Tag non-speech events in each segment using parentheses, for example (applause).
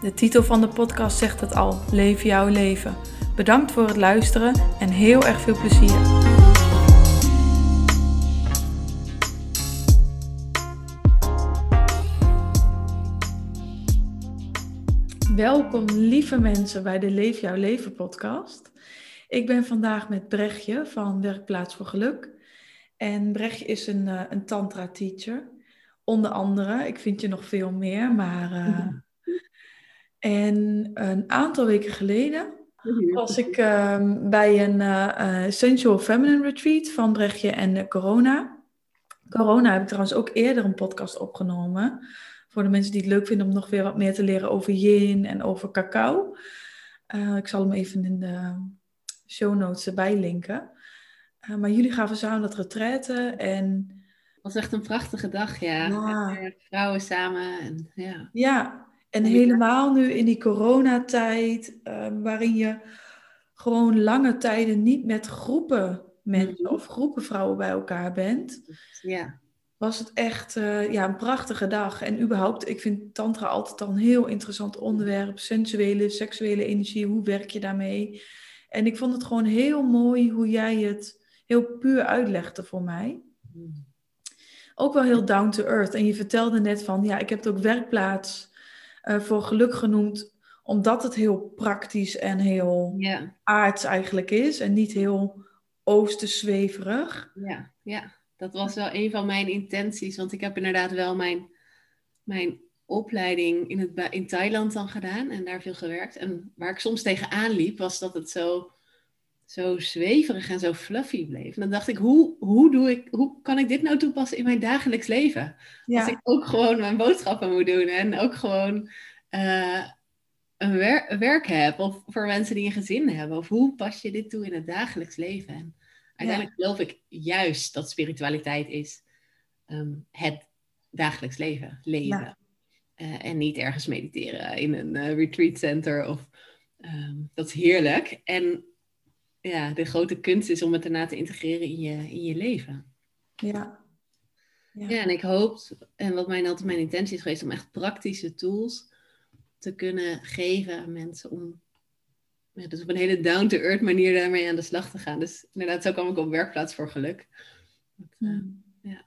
De titel van de podcast zegt het al: Leef jouw leven. Bedankt voor het luisteren en heel erg veel plezier. Welkom lieve mensen bij de Leef jouw leven podcast. Ik ben vandaag met Brechtje van Werkplaats voor Geluk. En Brechtje is een, uh, een tantra teacher. Onder andere, ik vind je nog veel meer, maar... Uh, en een aantal weken geleden was ik uh, bij een uh, Sensual Feminine Retreat van Brechtje en Corona. Corona heb ik trouwens ook eerder een podcast opgenomen. Voor de mensen die het leuk vinden om nog weer wat meer te leren over yin en over cacao. ik zal hem even in de show notes erbij linken. Uh, maar jullie gaven samen dat retraite en... Het was echt een prachtige dag, ja. ja. Vrouwen samen en ja. Ja, en helemaal nu in die coronatijd, uh, waarin je gewoon lange tijden niet met groepen mensen -hmm. of groepen vrouwen bij elkaar bent. Ja. Was het echt uh, ja, een prachtige dag. En überhaupt, ik vind tantra altijd al een heel interessant onderwerp. Sensuele, seksuele energie, hoe werk je daarmee? En ik vond het gewoon heel mooi hoe jij het heel puur uitlegde voor mij. Ook wel heel down to earth. En je vertelde net van, ja, ik heb het ook werkplaats uh, voor geluk genoemd, omdat het heel praktisch en heel yeah. aards eigenlijk is. En niet heel oosterzweverig. Ja, ja, dat was wel een van mijn intenties. Want ik heb inderdaad wel mijn, mijn opleiding in, het, in Thailand dan gedaan en daar veel gewerkt. En waar ik soms tegenaan liep, was dat het zo, zo zweverig en zo fluffy bleef. En dan dacht ik, hoe, hoe, doe ik, hoe kan ik dit nou toepassen in mijn dagelijks leven? Ja. Als ik ook gewoon mijn boodschappen moet doen en ook gewoon uh, een, wer een, werk heb. Of voor mensen die een gezin hebben. Of hoe pas je dit toe in het dagelijks leven? En uiteindelijk ja. geloof ik juist dat spiritualiteit is um, het dagelijks leven, leven. Ja. Uh, en niet ergens mediteren in een uh, retreat center. Of, um, dat is heerlijk. En ja, de grote kunst is om het daarna te integreren in je, in je leven. Ja. ja. Ja, en ik hoop, en wat mijn altijd mijn intentie is geweest, om echt praktische tools te kunnen geven aan mensen om ja, dus op een hele down-to-earth manier daarmee aan de slag te gaan. Dus inderdaad, zo kwam ik op werkplaats voor geluk. Dat, uh, ja.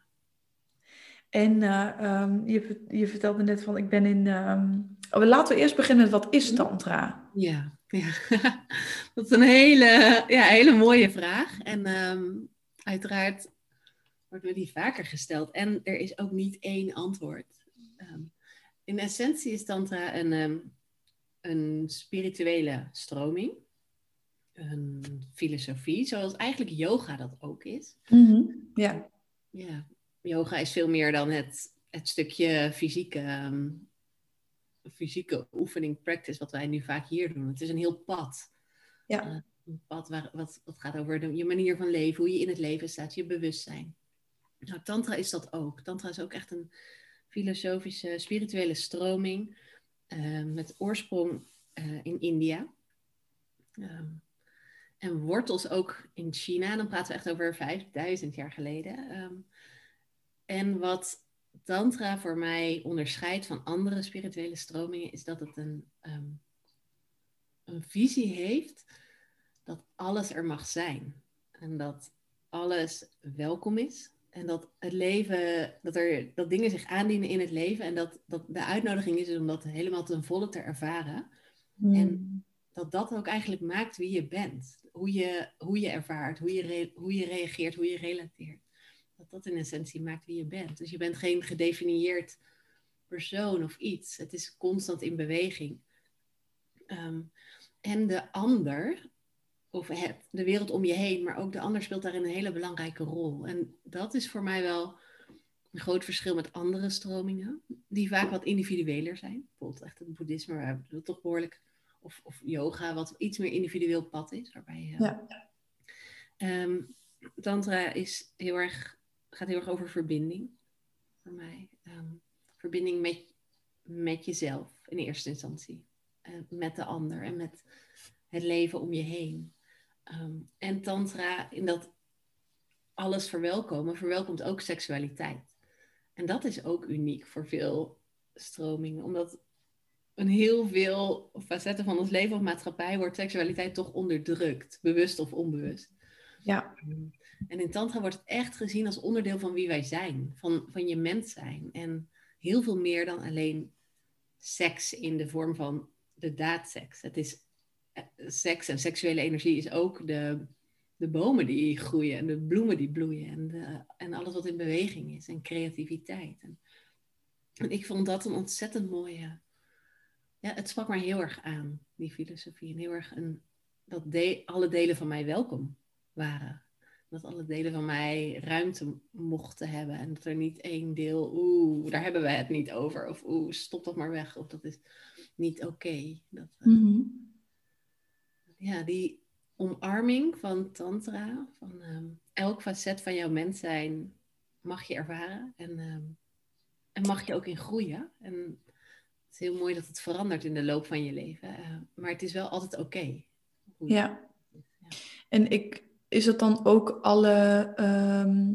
En uh, um, je, je vertelde net van, ik ben in... Um... Oh, laten we eerst beginnen met wat is tantra? Ja, ja. (laughs) dat is een hele, ja, hele mooie vraag. En um, uiteraard wordt me die vaker gesteld. En er is ook niet één antwoord. in essentie is tantra een, een spirituele stroming. Een filosofie, zoals eigenlijk yoga dat ook is. Mm -hmm. Ja. Ja, yoga is veel meer dan het, het stukje fysieke, fysieke oefening, practice, wat wij nu vaak hier doen. Het is een heel pad. Ja. Uh, een pad waar, wat, wat gaat over de, je manier van leven, hoe je in het leven staat, je bewustzijn. Nou, tantra is dat ook. Tantra is ook echt een filosofische, spirituele stroming uh, met oorsprong uh, in India. Um, en wortels ook in China. Dan praten we echt over 5000 jaar geleden. Um, en wat Tantra voor mij onderscheidt van andere spirituele stromingen, is dat het een, um, een visie heeft dat alles er mag zijn. En dat alles welkom is. En dat het leven, dat, er, dat dingen zich aandienen in het leven. En dat, dat de uitnodiging is om dat helemaal ten volle te ervaren. Hmm. En dat dat ook eigenlijk maakt wie je bent. Hoe je, hoe je ervaart, hoe je, re, hoe je reageert, hoe je relateert dat dat in essentie maakt wie je bent. Dus je bent geen gedefinieerd persoon of iets. Het is constant in beweging. Um, en de ander, of het, de wereld om je heen, maar ook de ander speelt daarin een hele belangrijke rol. En dat is voor mij wel een groot verschil met andere stromingen, die vaak wat individueler zijn. Bijvoorbeeld echt het boeddhisme, waar we toch behoorlijk of, of yoga, wat iets meer individueel pad is. Waarbij, uh, ja. Ehm, tantra is heel erg, gaat heel erg over verbinding voor mij. Ehm, verbinding met, met jezelf in eerste instantie. Met de ander en met het leven om je heen. Ehm, en tantra, in dat alles verwelkomen, verwelkomt ook seksualiteit. En dat is ook uniek voor veel stromingen, omdat een heel veel facetten van ons leven of maatschappij wordt seksualiteit toch onderdrukt, bewust of onbewust. Ja. En in Tantra wordt het echt gezien als onderdeel van wie wij zijn, van, van je mens zijn. En heel veel meer dan alleen seks in de vorm van de daadseks. Het is eh, seks en seksuele energie is ook de, de bomen die groeien en de bloemen die bloeien en, de, en alles wat in beweging is en creativiteit. En, ik vond dat een ontzettend mooie. Ja, het sprak mij heel erg aan, die filosofie. En heel erg een, dat alle delen van mij welkom waren. Dat alle delen van mij ruimte mochten hebben. En dat er niet één deel, oeh, daar hebben we het niet over. Of oeh, stop dat maar weg. Of dat is niet oké. Dat, eh, mhm. Ja, die omarming van Tantra, van ehm, elk facet van jouw mens zijn, mag je ervaren. En, ehm, en mag je ook in groeien. En het is heel mooi dat het verandert in de loop van je leven. Uh, maar het is wel altijd oké. ja. ja. En ik, is het dan ook alle ehm,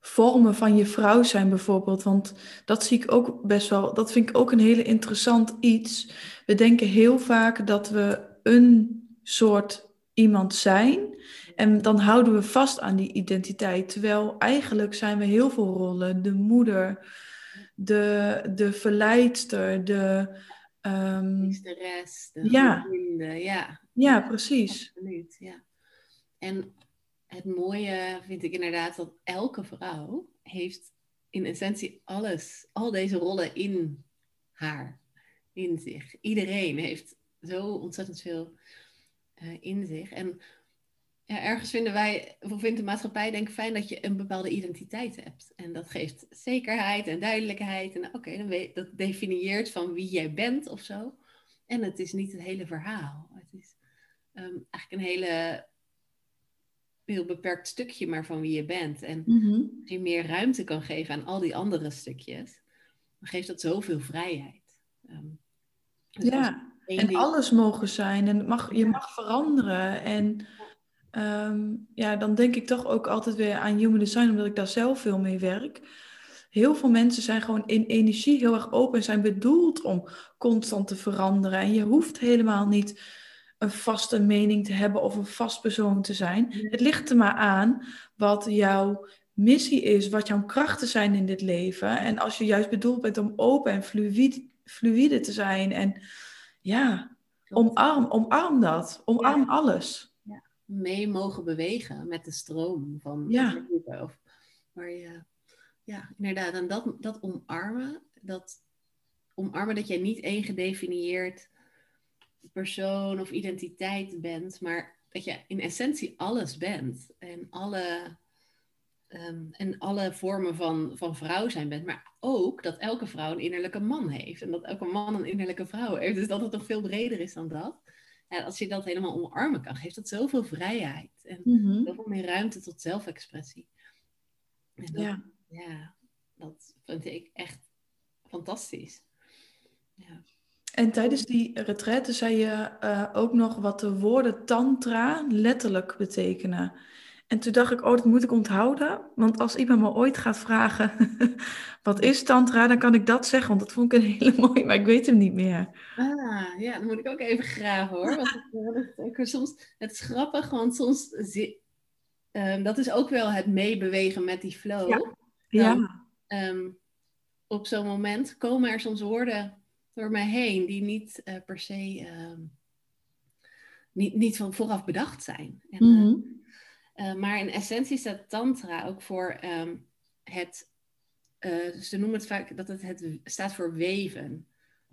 vormen van je vrouw zijn bijvoorbeeld? Want dat zie ik ook best wel, dat vind ik ook een hele interessant iets. We denken heel vaak dat we een soort iemand zijn. En dan houden we vast aan die identiteit. Terwijl eigenlijk zijn we heel veel rollen. De moeder, de, de verleidster, de... Um, de rest, de ja. vrienden, ja. Ja, precies. Absoluut, ja. En het mooie vind ik inderdaad dat elke vrouw heeft in essentie alles, al deze rollen in haar, in zich. Iedereen heeft zo ontzettend veel uh, in zich. En ja, ergens vinden wij, of vindt de maatschappij denk ik fijn dat je een bepaalde identiteit hebt. En dat geeft zekerheid en duidelijkheid. En oké, dan weet, dat definieert van wie jij bent of zo. En het is niet het hele verhaal. Het is um, eigenlijk een hele heel beperkt stukje maar van wie je bent. En als je meer ruimte kan geven aan al die andere stukjes, dan geeft dat zoveel vrijheid. Um, dus ja, en alles mogen zijn en mag, je mag veranderen. En ehm, ja, dan denk ik toch ook altijd weer aan human design, omdat ik daar zelf veel mee werk. Heel veel mensen zijn gewoon in energie heel erg open en zijn bedoeld om constant te veranderen. En je hoeft helemaal niet een vaste mening te hebben of een vast persoon te zijn. Het ligt er maar aan wat jouw missie is, wat jouw krachten zijn in dit leven. En als je juist bedoeld bent om open en fluïde, fluïde te zijn en ja, omarm, omarm dat. Omarm alles. Ja. Mee mogen bewegen met de stroom van ja. Of waar je, ja, inderdaad. En dat, dat omarmen, dat omarmen dat jij niet één gedefinieerd persoon of identiteit bent, maar dat je in essentie alles bent. En alle, um, en alle vormen van, van vrouw zijn bent. Maar ook dat elke vrouw een innerlijke man heeft. En dat elke man een innerlijke vrouw heeft. Dus dat het nog veel breder is dan dat. En als je dat helemaal omarmen kan, geeft dat zoveel vrijheid. En mm zoveel meer ruimte tot zelfexpressie. En dat, ja. ja, dat vind ik echt fantastisch. Ja. En tijdens die retraite zei je uh, ook nog wat de woorden tantra letterlijk betekenen. En toen dacht ik, oh, dat moet ik onthouden. Want als iemand me ooit gaat vragen, (laughs) wat is tantra, dan kan ik dat zeggen. Want dat vond ik een hele (laughs) mooie, maar ik weet hem niet meer. Ah, ja, dan moet ik ook even graven hoor. Want het, het, soms, het is grappig, want soms, um, dat is ook wel het meebewegen met die flow. Ja. Ja. Um, op zo'n moment komen er soms woorden door mij heen die niet uh, per se uh, niet, niet van vooraf bedacht zijn. En, mm -hmm. uh, maar in essentie staat tantra ook voor um, het, ze noemen het vaak dat het, het staat voor weven.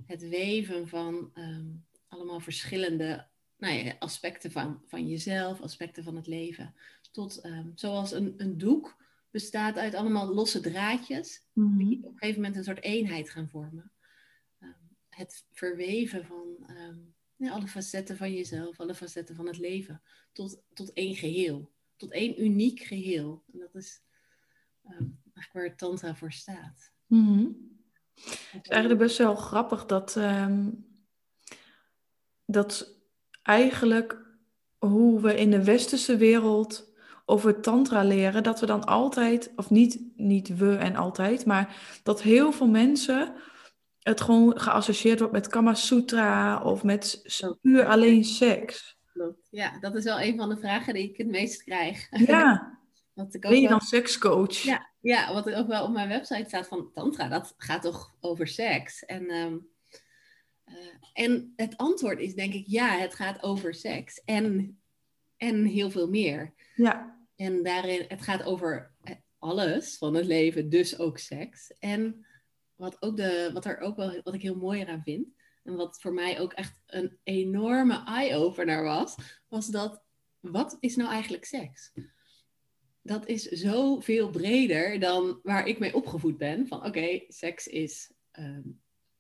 Het weven van um, allemaal verschillende nou ja, aspecten van, van jezelf, aspecten van het leven. Tot um, zoals een, een doek bestaat uit allemaal losse draadjes, mm -hmm. die op een gegeven moment een soort eenheid gaan vormen. Het verweven van ehm, ja, alle facetten van jezelf, alle facetten van het leven, tot, tot één geheel, tot één uniek geheel. En dat is um, eigenlijk waar Tantra voor staat. Mm Het is eigenlijk best wel grappig dat, um, dat eigenlijk hoe we in de westerse wereld over tantra leren, dat we dan altijd, of niet, niet we en altijd, maar dat heel veel mensen het gewoon geassocieerd wordt met Kama Sutra of met puur alleen seks. Klopt. Ja, dat is wel een van de vragen die ik het meest krijg. Ja. (laughs) wat ik ook ben je dan sekscoach? Ja, ja, wat ook wel op mijn website staat van tantra, dat gaat toch over seks? En, ehm, eh, en het antwoord is denk ik ja, het gaat over seks en, en heel veel meer. Ja. En daarin, het gaat over eh, alles van het leven, dus ook seks. En wat, ook de, wat, er ook wel, wat ik heel mooi eraan vind, en wat voor mij ook echt een enorme eye-opener was, was dat, wat is nou eigenlijk seks? Dat is zoveel breder dan waar ik mee opgevoed ben. Van oké, seks is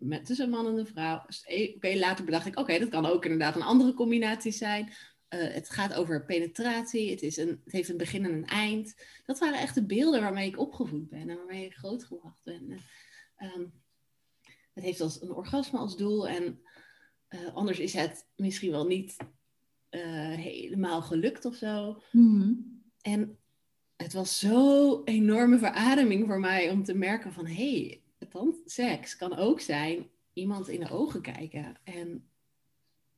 met tussen een man en een vrouw. Eh, oké, later bedacht ik, oké, dat kan ook inderdaad een andere combinatie zijn. Uh, het gaat over penetratie, het, is een, het heeft een begin en een eind. Dat waren echt de beelden waarmee ik opgevoed ben en waarmee ik grootgebracht ben. Um, het heeft als een orgasme als doel en uh, anders is het misschien wel niet uh, helemaal gelukt of zo. Mm En het was zo'n enorme verademing voor mij om te merken van hé, hey, seks kan ook zijn iemand in de ogen kijken en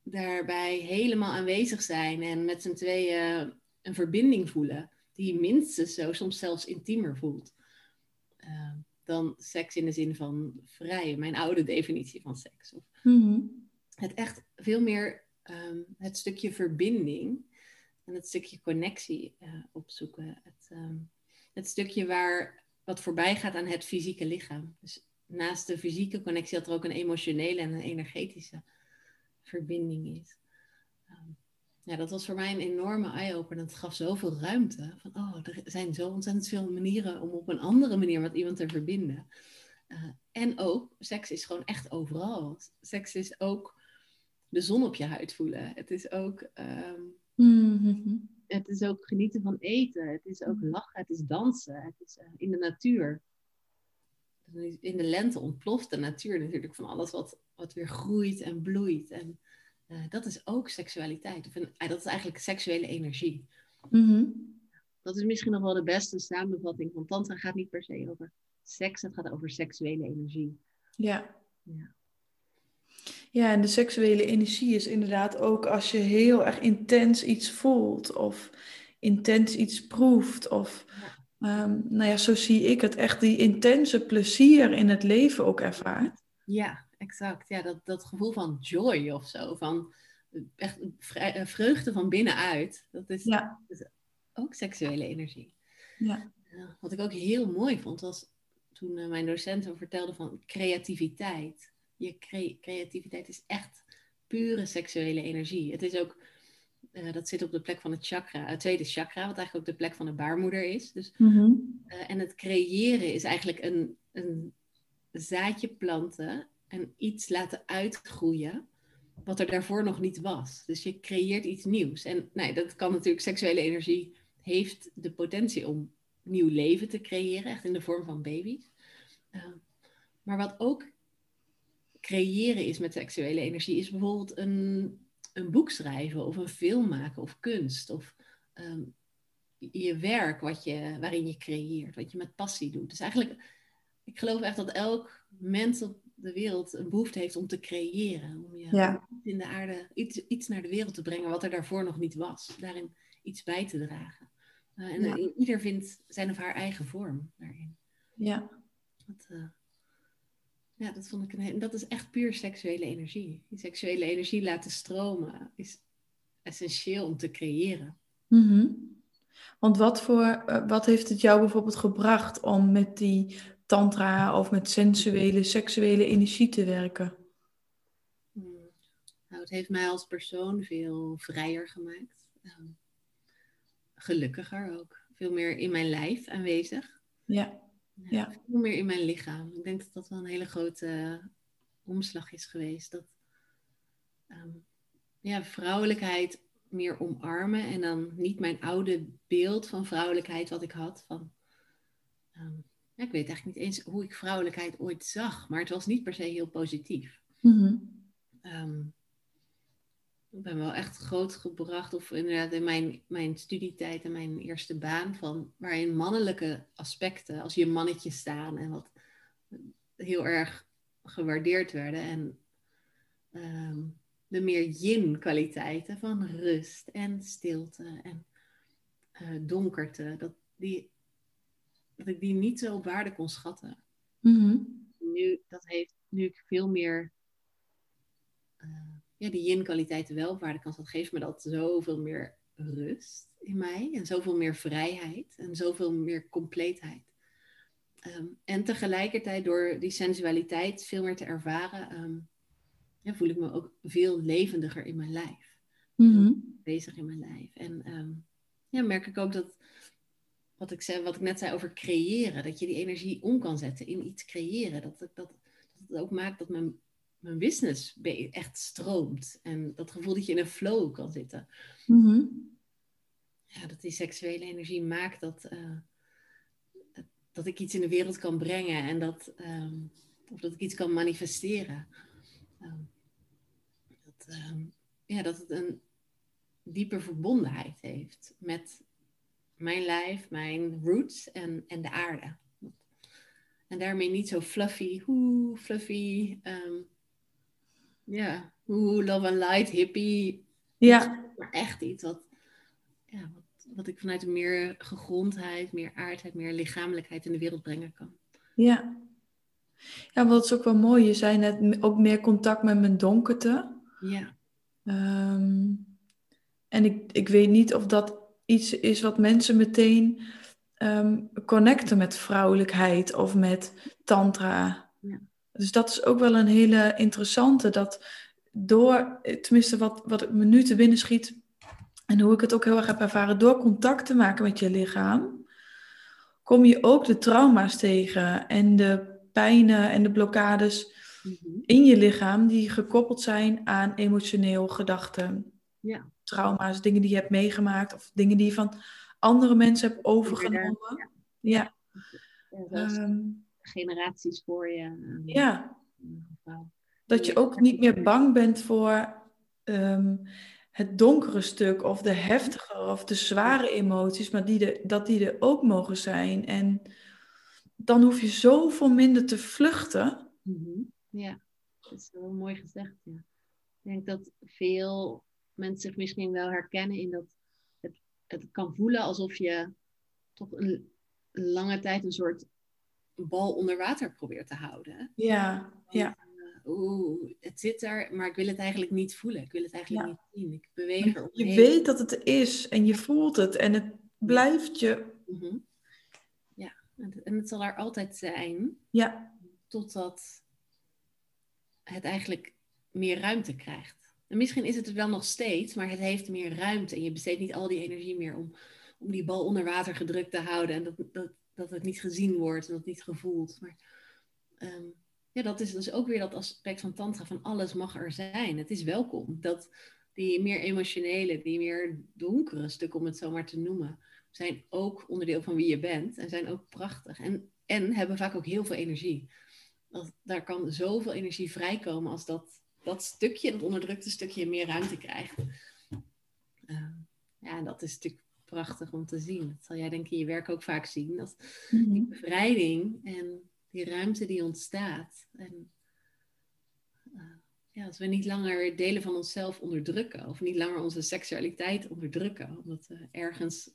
daarbij helemaal aanwezig zijn en met z'n tweeën een verbinding voelen, die minstens zo, soms zelfs intiemer voelt. Uh, dan seks in de zin van vrij, mijn oude definitie van seks. Of mhm. Het echt veel meer um, het stukje verbinding en het stukje connectie uh, opzoeken. Het, um, het stukje waar wat voorbij gaat aan het fysieke lichaam. Dus naast de fysieke connectie dat er ook een emotionele en een energetische verbinding is. Um, ja, dat was voor mij een enorme eye-opener. Het gaf zoveel ruimte. Van, oh, er zijn zo ontzettend veel manieren om op een andere manier met iemand te verbinden. Uh, en ook, seks is gewoon echt overal. Seks is ook de zon op je huid voelen. Het is ook, um, mm-hmm. het is ook genieten van eten. Het is ook lachen. Het is dansen. Het is uh, in de natuur. In de lente ontploft de natuur natuurlijk van alles wat, wat weer groeit en bloeit. En uh, dat is ook seksualiteit. Of een, uh, dat is eigenlijk seksuele energie. Mm-hmm. Dat is misschien nog wel de beste samenvatting van Tantra. gaat niet per se over seks, het gaat over seksuele energie. Ja. Ja, ja en de seksuele energie is inderdaad ook als je heel erg intens iets voelt of intens iets proeft. Of, ja. Um, nou ja, zo zie ik het echt, die intense plezier in het leven ook ervaart. Ja, exact. Ja, dat, dat gevoel van joy of zo. Van echt eh, vreugde van binnenuit. Dat is, ja. dat is ook seksuele energie. Ja. Wat ik ook heel mooi vond, was toen uh, mijn docenten vertelde van creativiteit. Je cre creativiteit is echt pure seksuele energie. Het is ook, uh, dat zit op de plek van het chakra, het tweede chakra, wat eigenlijk ook de plek van de baarmoeder is. Dus, mm -hmm. en het creëren is eigenlijk een, een zaadje planten en iets laten uitgroeien wat er daarvoor nog niet was. Dus je creëert iets nieuws. En nee, dat kan natuurlijk, seksuele energie heeft de potentie om nieuw leven te creëren, echt in de vorm van baby's. Uh, maar wat ook creëren is met seksuele energie, is bijvoorbeeld een, een boek schrijven of een film maken of kunst of um, je werk wat je, waarin je creëert, wat je met passie doet. Dus eigenlijk, ik geloof echt dat elk mens de wereld een behoefte heeft om te creëren. Om je ja. in de aarde iets, iets naar de wereld te brengen wat er daarvoor nog niet was. Daarin iets bij te dragen. Uh, en Ja. ieder vindt zijn of haar eigen vorm daarin. Ja. Dat, uh, ja, dat vond ik een dat is echt puur seksuele energie. Die seksuele energie laten stromen is essentieel om te creëren. Mhm. Want wat, voor, eh, wat heeft het jou bijvoorbeeld gebracht om met die tantra of met sensuele, seksuele energie te werken? Hmm. Nou, het heeft mij als persoon veel vrijer gemaakt. Ehm, gelukkiger ook. Veel meer in mijn lijf aanwezig. Ja. Ja. Veel meer in mijn lichaam. Ik denk dat dat wel een hele grote omslag is geweest. Dat ehm, ja, vrouwelijkheid meer omarmen en dan niet mijn oude beeld van vrouwelijkheid wat ik had. Van, ehm, ik weet eigenlijk niet eens hoe ik vrouwelijkheid ooit zag, maar het was niet per se heel positief. Mhm. Ehm, ik ben wel echt groot gebracht, of inderdaad in mijn, mijn studietijd en mijn eerste baan, van, waarin mannelijke aspecten, als je mannetje staan en wat heel erg gewaardeerd werden. En ehm, de meer yin-kwaliteiten van rust en stilte en uh, donkerte, dat, die, dat ik die niet zo op waarde kon schatten. Mhm. Nu, dat heeft, nu ik veel meer uh, ja, die yin-kwaliteiten wel op waarde kan schatten, geeft me dat zoveel meer rust in mij en zoveel meer vrijheid en zoveel meer compleetheid. Um, en tegelijkertijd door die sensualiteit veel meer te ervaren, um, ja, voel ik me ook veel levendiger in mijn lijf. Mm Bezig in mijn lijf. En um, ja, merk ik ook dat, wat ik, zei, wat ik net zei over creëren, dat je die energie om kan zetten in iets creëren. Dat, dat, dat het ook maakt dat mijn, mijn business echt stroomt. En dat gevoel dat je in een flow kan zitten. Mm Ja, dat die seksuele energie maakt dat, uh, dat ik iets in de wereld kan brengen en dat, um, of dat ik iets kan manifesteren. Um, dat, um, ja, dat het een diepe verbondenheid heeft met mijn lijf, mijn roots en, en de aarde. En daarmee niet zo fluffy, hoe fluffy, um, ja, hoe love and light, hippie. Ja. Maar echt iets wat, ja, wat, wat ik vanuit meer gegrondheid, meer aardheid, meer lichamelijkheid in de wereld brengen kan. Ja. Ja, want dat is ook wel mooi. Je zei net ook meer contact met mijn donkerte. Ja. Um, en ik, ik weet niet of dat iets is wat mensen meteen um, connecten met vrouwelijkheid of met tantra. Ja. Dus dat is ook wel een hele interessante. Dat door, tenminste wat, wat me nu te binnen schiet, en hoe ik het ook heel erg heb ervaren, door contact te maken met je lichaam, kom je ook de trauma's tegen en de pijnen en de blokkades mm-hmm. in je lichaam die gekoppeld zijn aan emotioneel gedachten, ja. Trauma's, dingen die je hebt meegemaakt of dingen die je van andere mensen hebt overgenomen. Ja. ja. Um, generaties voor je. Ja. Dat je ook niet meer bang bent voor um, het donkere stuk of de heftige of de zware emoties, maar die de, dat die er ook mogen zijn. En dan hoef je zoveel minder te vluchten. Mm-hmm. Ja, dat is wel mooi gezegd. Ja. Ik denk dat veel mensen zich misschien wel herkennen in dat het, het kan voelen alsof je toch een, lange tijd een soort bal onder water probeert te houden. Ja, ja. Oeh, het zit er, maar ik wil het eigenlijk niet voelen. Ik wil het eigenlijk Ja. niet zien. Ik beweeg er Je weet dat het er is en je voelt het en het blijft je. Mhm. Ja, en het- en het zal er altijd zijn, Ja, totdat het eigenlijk meer ruimte krijgt. En misschien is het er dan nog steeds, maar het heeft meer ruimte. En je besteedt niet al die energie meer om, om die bal onder water gedrukt te houden. En dat, dat, dat het niet gezien wordt en dat niet gevoeld. Maar ehm, ja, dat is dus ook weer dat aspect van tantra, van alles mag er zijn. Het is welkom. Dat die meer emotionele, die meer donkere stukken, om het zo maar te noemen, zijn ook onderdeel van wie je bent en zijn ook prachtig. En, en hebben vaak ook heel veel energie. Dat, daar kan zoveel energie vrijkomen als dat, dat stukje, dat onderdrukte stukje, meer ruimte krijgt. Uh, ja, en dat is natuurlijk prachtig om te zien. Dat zal jij denk ik in je werk ook vaak zien. Dat die bevrijding en die ruimte die ontstaat. En uh, ja, als we niet langer delen van onszelf onderdrukken, of niet langer onze seksualiteit onderdrukken, omdat we ergens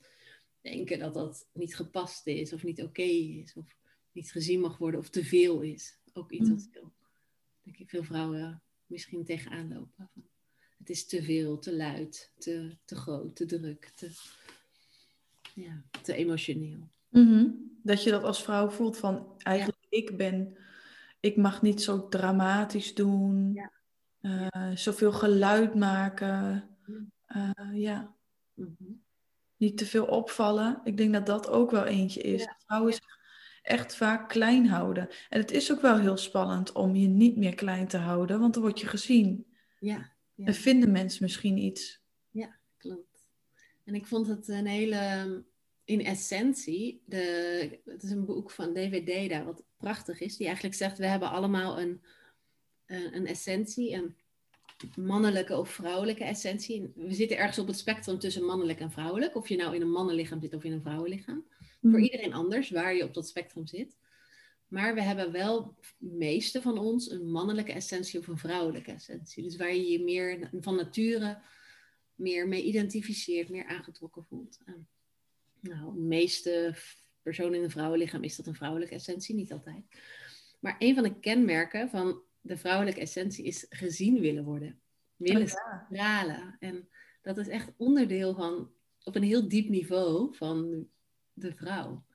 denken dat dat niet gepast is, of niet oké okay is, of niet gezien mag worden, of te veel is. Ook iets wat veel, denk ik, veel vrouwen misschien tegenaan lopen. Het is te veel, te luid, te, te groot, te druk, te, ja, te emotioneel. Mm-hmm. Dat je dat als vrouw voelt van eigenlijk ja. ik ben, ik mag niet zo dramatisch doen, ja. uh, zoveel geluid maken, uh, ja. Mm-hmm. Niet te veel opvallen. Ik denk dat dat ook wel eentje is. Vrouwen zich echt vaak klein houden. En het is ook wel heel spannend om je niet meer klein te houden, want dan word je gezien. Ja. ja. En vinden mensen misschien iets. Ja, klopt. En ik vond het een hele, in essentie, de, het is een boek van David Deda, wat prachtig is, die eigenlijk zegt, we hebben allemaal een, een, een essentie, een mannelijke of vrouwelijke essentie. We zitten ergens op het spectrum tussen mannelijk en vrouwelijk, of je nou in een mannenlichaam zit of in een vrouwenlichaam. Voor Mhm. iedereen anders, waar je op dat spectrum zit. Maar we hebben wel, de meeste van ons, een mannelijke essentie of een vrouwelijke essentie. Dus waar je je meer van nature meer mee identificeert, meer aangetrokken voelt. Nou, de meeste personen in een vrouwenlichaam is dat een vrouwelijke essentie, niet altijd. Maar een van de kenmerken van de vrouwelijke essentie is gezien willen worden. Willen Oh ja. stralen. En dat is echt onderdeel van, op een heel diep niveau, van de vrouw.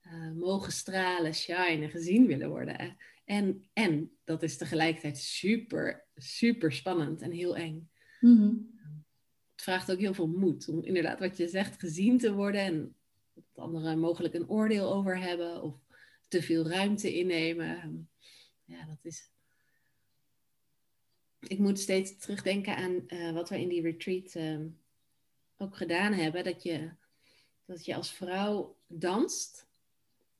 Eh, mogen stralen, shinen, gezien willen worden. En, en dat is tegelijkertijd super, super spannend en heel eng. Mhm. Het vraagt ook heel veel moed om inderdaad wat je zegt gezien te worden en dat anderen mogelijk een oordeel over hebben of te veel ruimte innemen. Ja, dat is. Ik moet steeds terugdenken aan eh, wat we in die retreat eh, ook gedaan hebben. Dat je, dat je als vrouw danst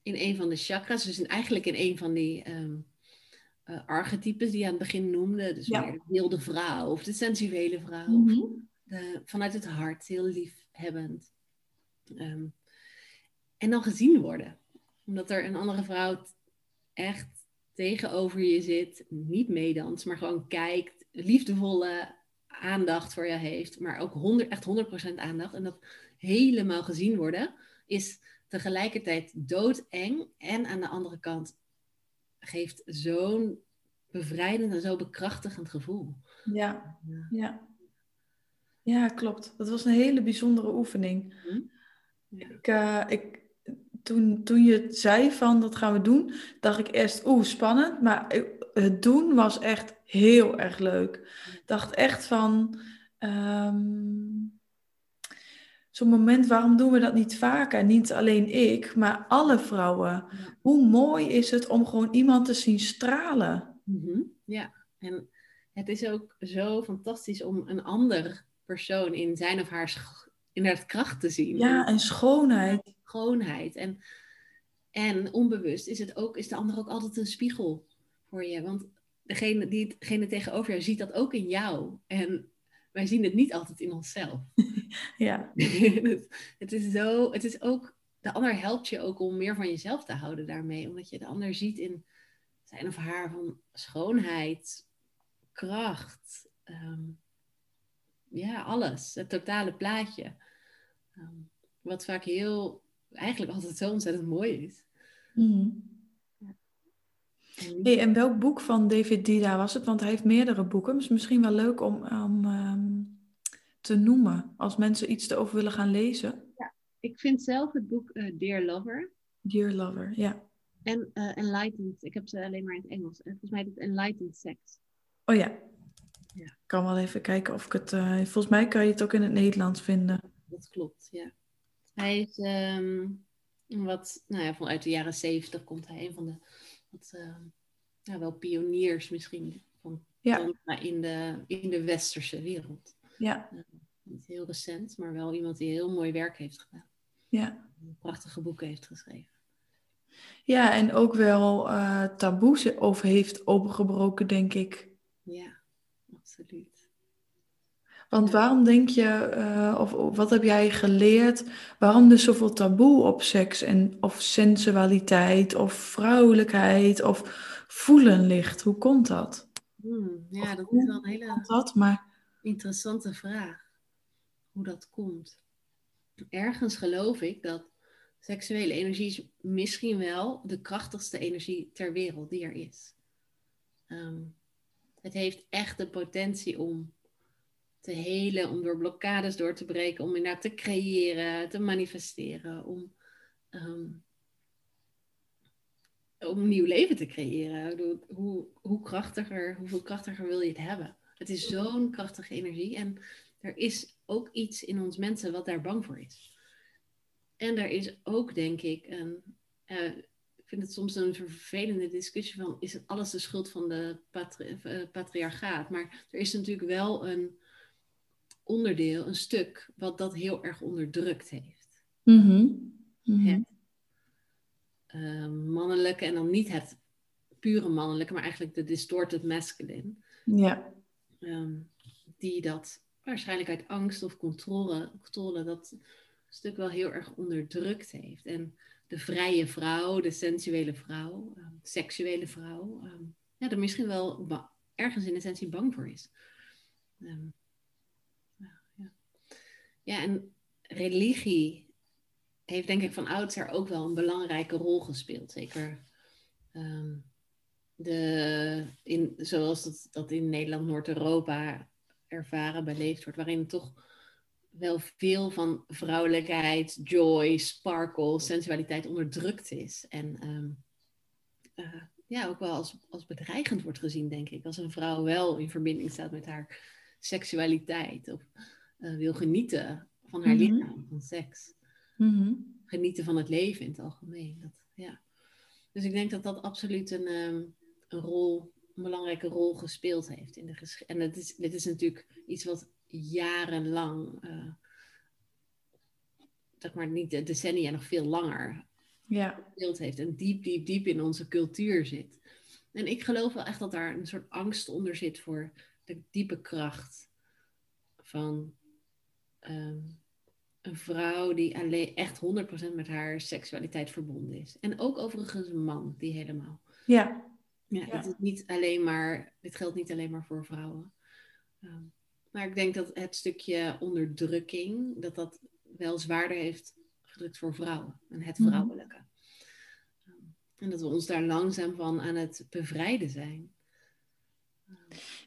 in een van de chakras. Dus in, eigenlijk in een van die uh, archetypes die je aan het begin noemde. Dus Ja. de wilde vrouw of de sensuele vrouw. Mhm. de, vanuit het hart, heel liefhebbend. Ehm, en dan gezien worden. Omdat er een andere vrouw echt tegenover je zit, niet meedanst, maar gewoon kijkt, liefdevolle aandacht voor je heeft, maar ook 100, echt 100% aandacht. En dat helemaal gezien worden is tegelijkertijd doodeng en aan de andere kant geeft zo'n bevrijdend en zo bekrachtigend gevoel. Ja, ja. Ja, klopt. Dat was een hele bijzondere oefening. Ja. Ik, eh, ik, toen, toen je zei van dat gaan we doen, dacht ik eerst, oeh, spannend. Maar het doen was echt heel erg leuk. Ik dacht echt van, ehm, zo'n moment, waarom doen we dat niet vaker? Niet alleen ik, maar alle vrouwen. Hoe mooi is het om gewoon iemand te zien stralen? Mhm, Ja, en het is ook zo fantastisch om een ander persoon in zijn of haar sch- in haar kracht te zien. Ja, en schoonheid. schoonheid. En, en onbewust is, het ook, is de ander ook altijd een spiegel voor je. Want degene, die, degene tegenover jou ziet dat ook in jou. En wij zien het niet altijd in onszelf. (laughs) Ja, het, (laughs) het is zo, het is ook, de ander helpt je ook om meer van jezelf te houden daarmee. Omdat je de ander ziet in zijn of haar van schoonheid, kracht. ehm, ja, alles. Het totale plaatje. Ehm, wat vaak heel, eigenlijk altijd zo ontzettend mooi is. En Hey, en welk boek van David Dida was het? Want hij heeft meerdere boeken. Dus misschien wel leuk om, om ehm, te noemen. Als mensen iets erover willen gaan lezen. Ik vind zelf het boek eh, Dear Lover Dear Lover, ja. en eh, Enlightened. Ik heb ze alleen maar in het Engels. En volgens mij is het Enlightened Sex. Oh ja. Ja. Ik kan wel even kijken of ik het... eh, volgens mij kan je het ook in het Nederlands vinden. Dat klopt, ja. Hij is ehm, wat, nou ja, vanuit de jaren zeventig komt hij een van de, wat, ehm, ja, wel pioniers misschien van Ja. in de, in de westerse wereld. Ja, Niet heel recent, maar wel iemand die heel mooi werk heeft gedaan. ja. Prachtige boeken heeft geschreven. Ja, en ook wel eh taboes over heeft opengebroken, denk ik. Ja, absoluut. Want waarom denk je, eh, of, of wat heb jij geleerd, waarom er zoveel taboe op seks en of sensualiteit of vrouwelijkheid of voelen ligt? Hoe komt dat? Hmm, ja, Of dat is wel een hele dat? Maar interessante vraag. Hoe dat komt. Ergens geloof ik dat seksuele energie is misschien wel de krachtigste energie ter wereld die er is. Ehm, het heeft echt de potentie om te helen, om door blokkades door te breken, om inderdaad te creëren, te manifesteren, om, ehm, om nieuw leven te creëren. Ik Hoe, hoe krachtiger, hoeveel krachtiger wil je het hebben? Het is zo'n krachtige energie en er is ook iets in ons mensen wat daar bang voor is. En er is ook, denk ik, een, eh, vind het soms een vervelende discussie van, is het alles de schuld van de uh, patriarchaat? Maar er is natuurlijk wel een onderdeel, een stuk, wat dat heel erg onderdrukt heeft. Mm -hmm. uh, mannelijke en dan niet het pure mannelijke, maar eigenlijk de distorted masculine. Ja. Um, die dat waarschijnlijk uit angst of controle, controle dat stuk wel heel erg onderdrukt heeft. En de vrije vrouw, de sensuele vrouw, um, seksuele vrouw, um, ja, er misschien wel ergens in essentie bang voor is. Um. Ja, en religie heeft denk ik van oudsher ook wel een belangrijke rol gespeeld. Zeker de, in, zoals dat, dat in Nederland, Noord-Europa ervaren, beleefd wordt, waarin toch wel veel van vrouwelijkheid, joy, sparkle, sensualiteit onderdrukt is. En um, uh, ja, ook wel als, als bedreigend wordt gezien, denk ik. Als een vrouw wel in verbinding staat met haar seksualiteit of uh, wil genieten van haar mm -hmm. lichaam, van seks. Mm -hmm. Genieten van het leven in het algemeen. Dat, ja. Dus ik denk dat dat absoluut een, um, een rol, een belangrijke rol gespeeld heeft in de geschiedenis. En het is, dit is natuurlijk iets wat jarenlang, uh, zeg maar niet de decennia, nog veel langer ja. gespeeld heeft. En diep, diep, diep in onze cultuur zit. En ik geloof wel echt dat daar een soort angst onder zit voor de diepe kracht van um, een vrouw die alleen echt 100% met haar seksualiteit verbonden is. En ook overigens een man die helemaal. Ja. Ja, ja. Het is niet alleen maar, dit geldt niet alleen maar voor vrouwen. Um, maar ik denk dat het stukje onderdrukking, dat dat wel zwaarder heeft gedrukt voor vrouwen en het Mhm. vrouwelijke. Um, En dat we ons daar langzaam van aan het bevrijden zijn.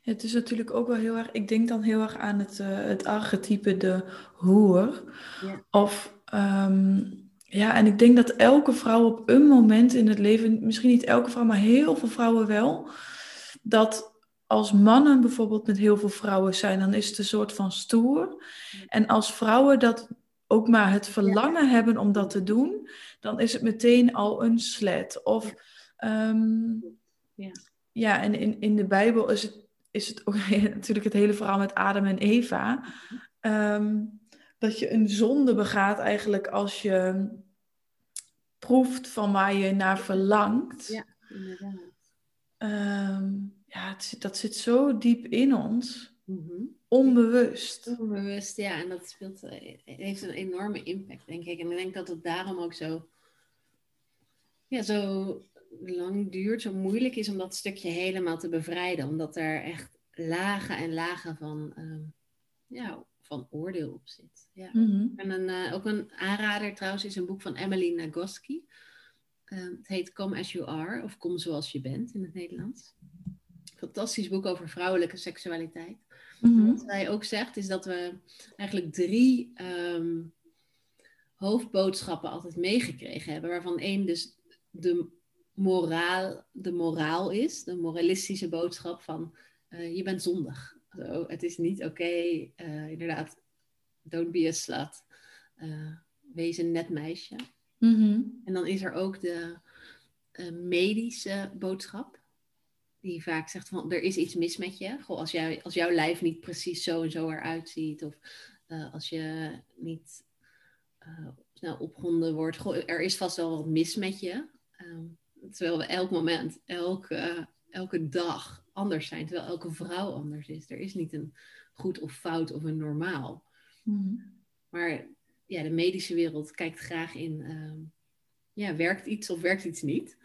Het is natuurlijk ook wel heel erg, ik denk dan heel erg aan het, uh, het archetype de hoer. Ja. Of um, ja, en ik denk dat elke vrouw op een moment in het leven, misschien niet elke vrouw, maar heel veel vrouwen wel, dat als mannen bijvoorbeeld met heel veel vrouwen zijn, dan is het een soort van stoer. En als vrouwen dat ook maar het verlangen ja. hebben om dat te doen, dan is het meteen al een slet. Of um, ja. ja, en in, in de Bijbel is het, is het ook (laughs) natuurlijk het hele verhaal met Adam en Eva. Um, dat je een zonde begaat eigenlijk als je proeft van waar je naar verlangt. Ja, inderdaad. Um, ja, het dat zit zo diep in ons. Mm -hmm. Onbewust. Onbewust, ja. En dat speelt, eh, heeft een enorme impact, denk ik. En ik denk dat het daarom ook zo, ja, zo lang duurt, zo moeilijk is om dat stukje helemaal te bevrijden. Omdat er echt lagen en lagen van, um, ja, van oordeel op zit. Ja. Mm -hmm. En een, uh, ook een aanrader trouwens is een boek van Emily Nagoski. Uh, het heet Come As You Are, of Kom Zoals Je Bent in het Nederlands. Fantastisch boek over vrouwelijke seksualiteit. Mm -hmm. Wat zij ook zegt is dat we eigenlijk drie um, hoofdboodschappen altijd meegekregen hebben. Waarvan één dus de moraal, de moraal is, de moralistische boodschap van uh, je bent zondig. Zo, het is niet oké, okay, uh, inderdaad, don't be a slut. Uh, wees een net meisje. Mm -hmm. En dan is er ook de medische boodschap. Die vaak zegt van, er is iets mis met je. Goh, als, jij, als jouw lijf niet precies zo en zo eruit ziet. Of als je niet snel opgewonden wordt. Goh, er is vast wel wat mis met je. Um, terwijl we elk moment, elke, elke dag anders zijn. Terwijl elke vrouw anders is. Er is niet een goed of fout of een normaal. Mm. Maar ja, de medische wereld kijkt graag in... Uh, ja, werkt iets of werkt iets niet?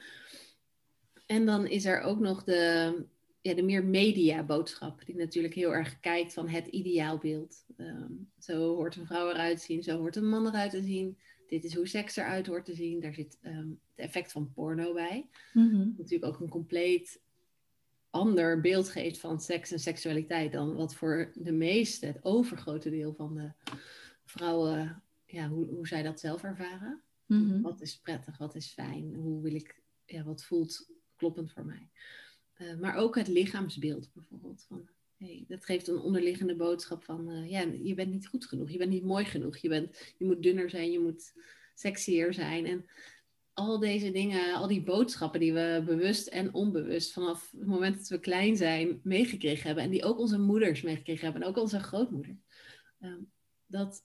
En dan is er ook nog de, ja, de meer media boodschap. Die natuurlijk heel erg kijkt van het ideaalbeeld. Um, zo hoort een vrouw eruit te zien. Zo hoort een man eruit te zien. Dit is hoe seks eruit hoort te zien. Daar zit um, het effect van porno bij. Mm -hmm. Natuurlijk ook een compleet ander beeld geeft van seks en seksualiteit dan wat voor de meeste, het overgrote deel van de vrouwen, ja, hoe, hoe zij dat zelf ervaren. Mm -hmm. Wat is prettig, wat is fijn, hoe wil ik, ja, wat voelt kloppend voor mij. Uh, maar ook het lichaamsbeeld bijvoorbeeld. Van, dat geeft een onderliggende boodschap van, uh, ja, je bent niet goed genoeg, je bent niet mooi genoeg, je, bent, je moet dunner zijn, je moet sexier zijn. En al deze dingen, al die boodschappen die we bewust en onbewust vanaf het moment dat we klein zijn meegekregen hebben. En die ook onze moeders meegekregen hebben en ook onze grootmoeder. Ehm, dat,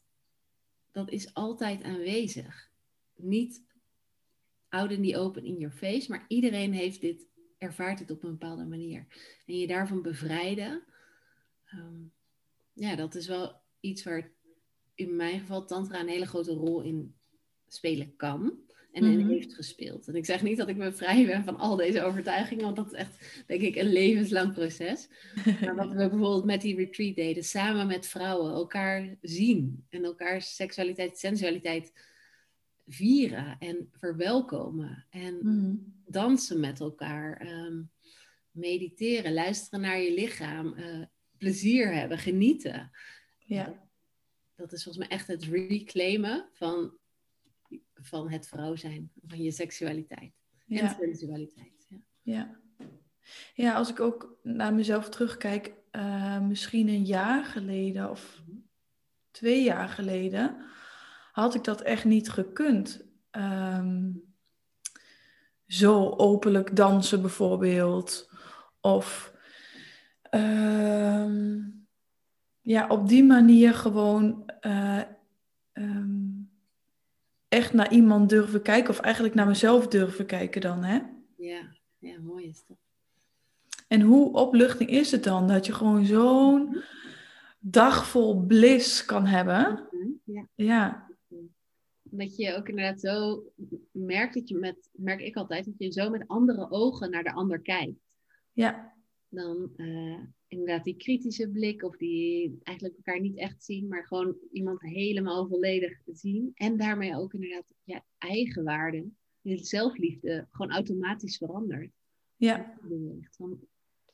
dat is altijd aanwezig. Niet in the open in your face, maar iedereen heeft dit, ervaart het op een bepaalde manier. En je daarvan bevrijden, ehm, ja, dat is wel iets waar in mijn geval Tantra een hele grote rol in spelen kan en in mhm. heeft gespeeld. En ik zeg niet dat ik me vrij ben van al deze overtuigingen, want dat is echt, denk ik, een levenslang proces. (laughs) Maar wat we bijvoorbeeld met die retreat deden, samen met vrouwen elkaar zien en elkaar seksualiteit, sensualiteit vieren en verwelkomen en mhm. dansen met elkaar, ehm, mediteren, luisteren naar je lichaam, uh, plezier hebben, genieten. Ja. Dat is volgens mij echt het reclaimen van van het vrouw zijn, van je seksualiteit en sensualiteit. Ja. ja. Ja. als ik ook naar mezelf terugkijk, uh, misschien een jaar geleden of twee jaar geleden, had ik dat echt niet gekund. Um, zo openlijk dansen bijvoorbeeld. Of uh, ja, op die manier gewoon uh, um, echt naar iemand durven kijken, of eigenlijk naar mezelf durven kijken dan, hè? Ja, ja mooi is dat. En hoe opluchting is het dan dat je gewoon zo'n dag vol bliss kan hebben? Mhm, ja. ja. Dat je ook inderdaad zo merkt dat je met, merk ik altijd, dat je zo met andere ogen naar de ander kijkt. Ja. Dan, uh, inderdaad die kritische blik of die eigenlijk elkaar niet echt zien, maar gewoon iemand helemaal volledig zien. En daarmee ook inderdaad je eigen waarde, je zelfliefde gewoon automatisch verandert. Ja. Dan,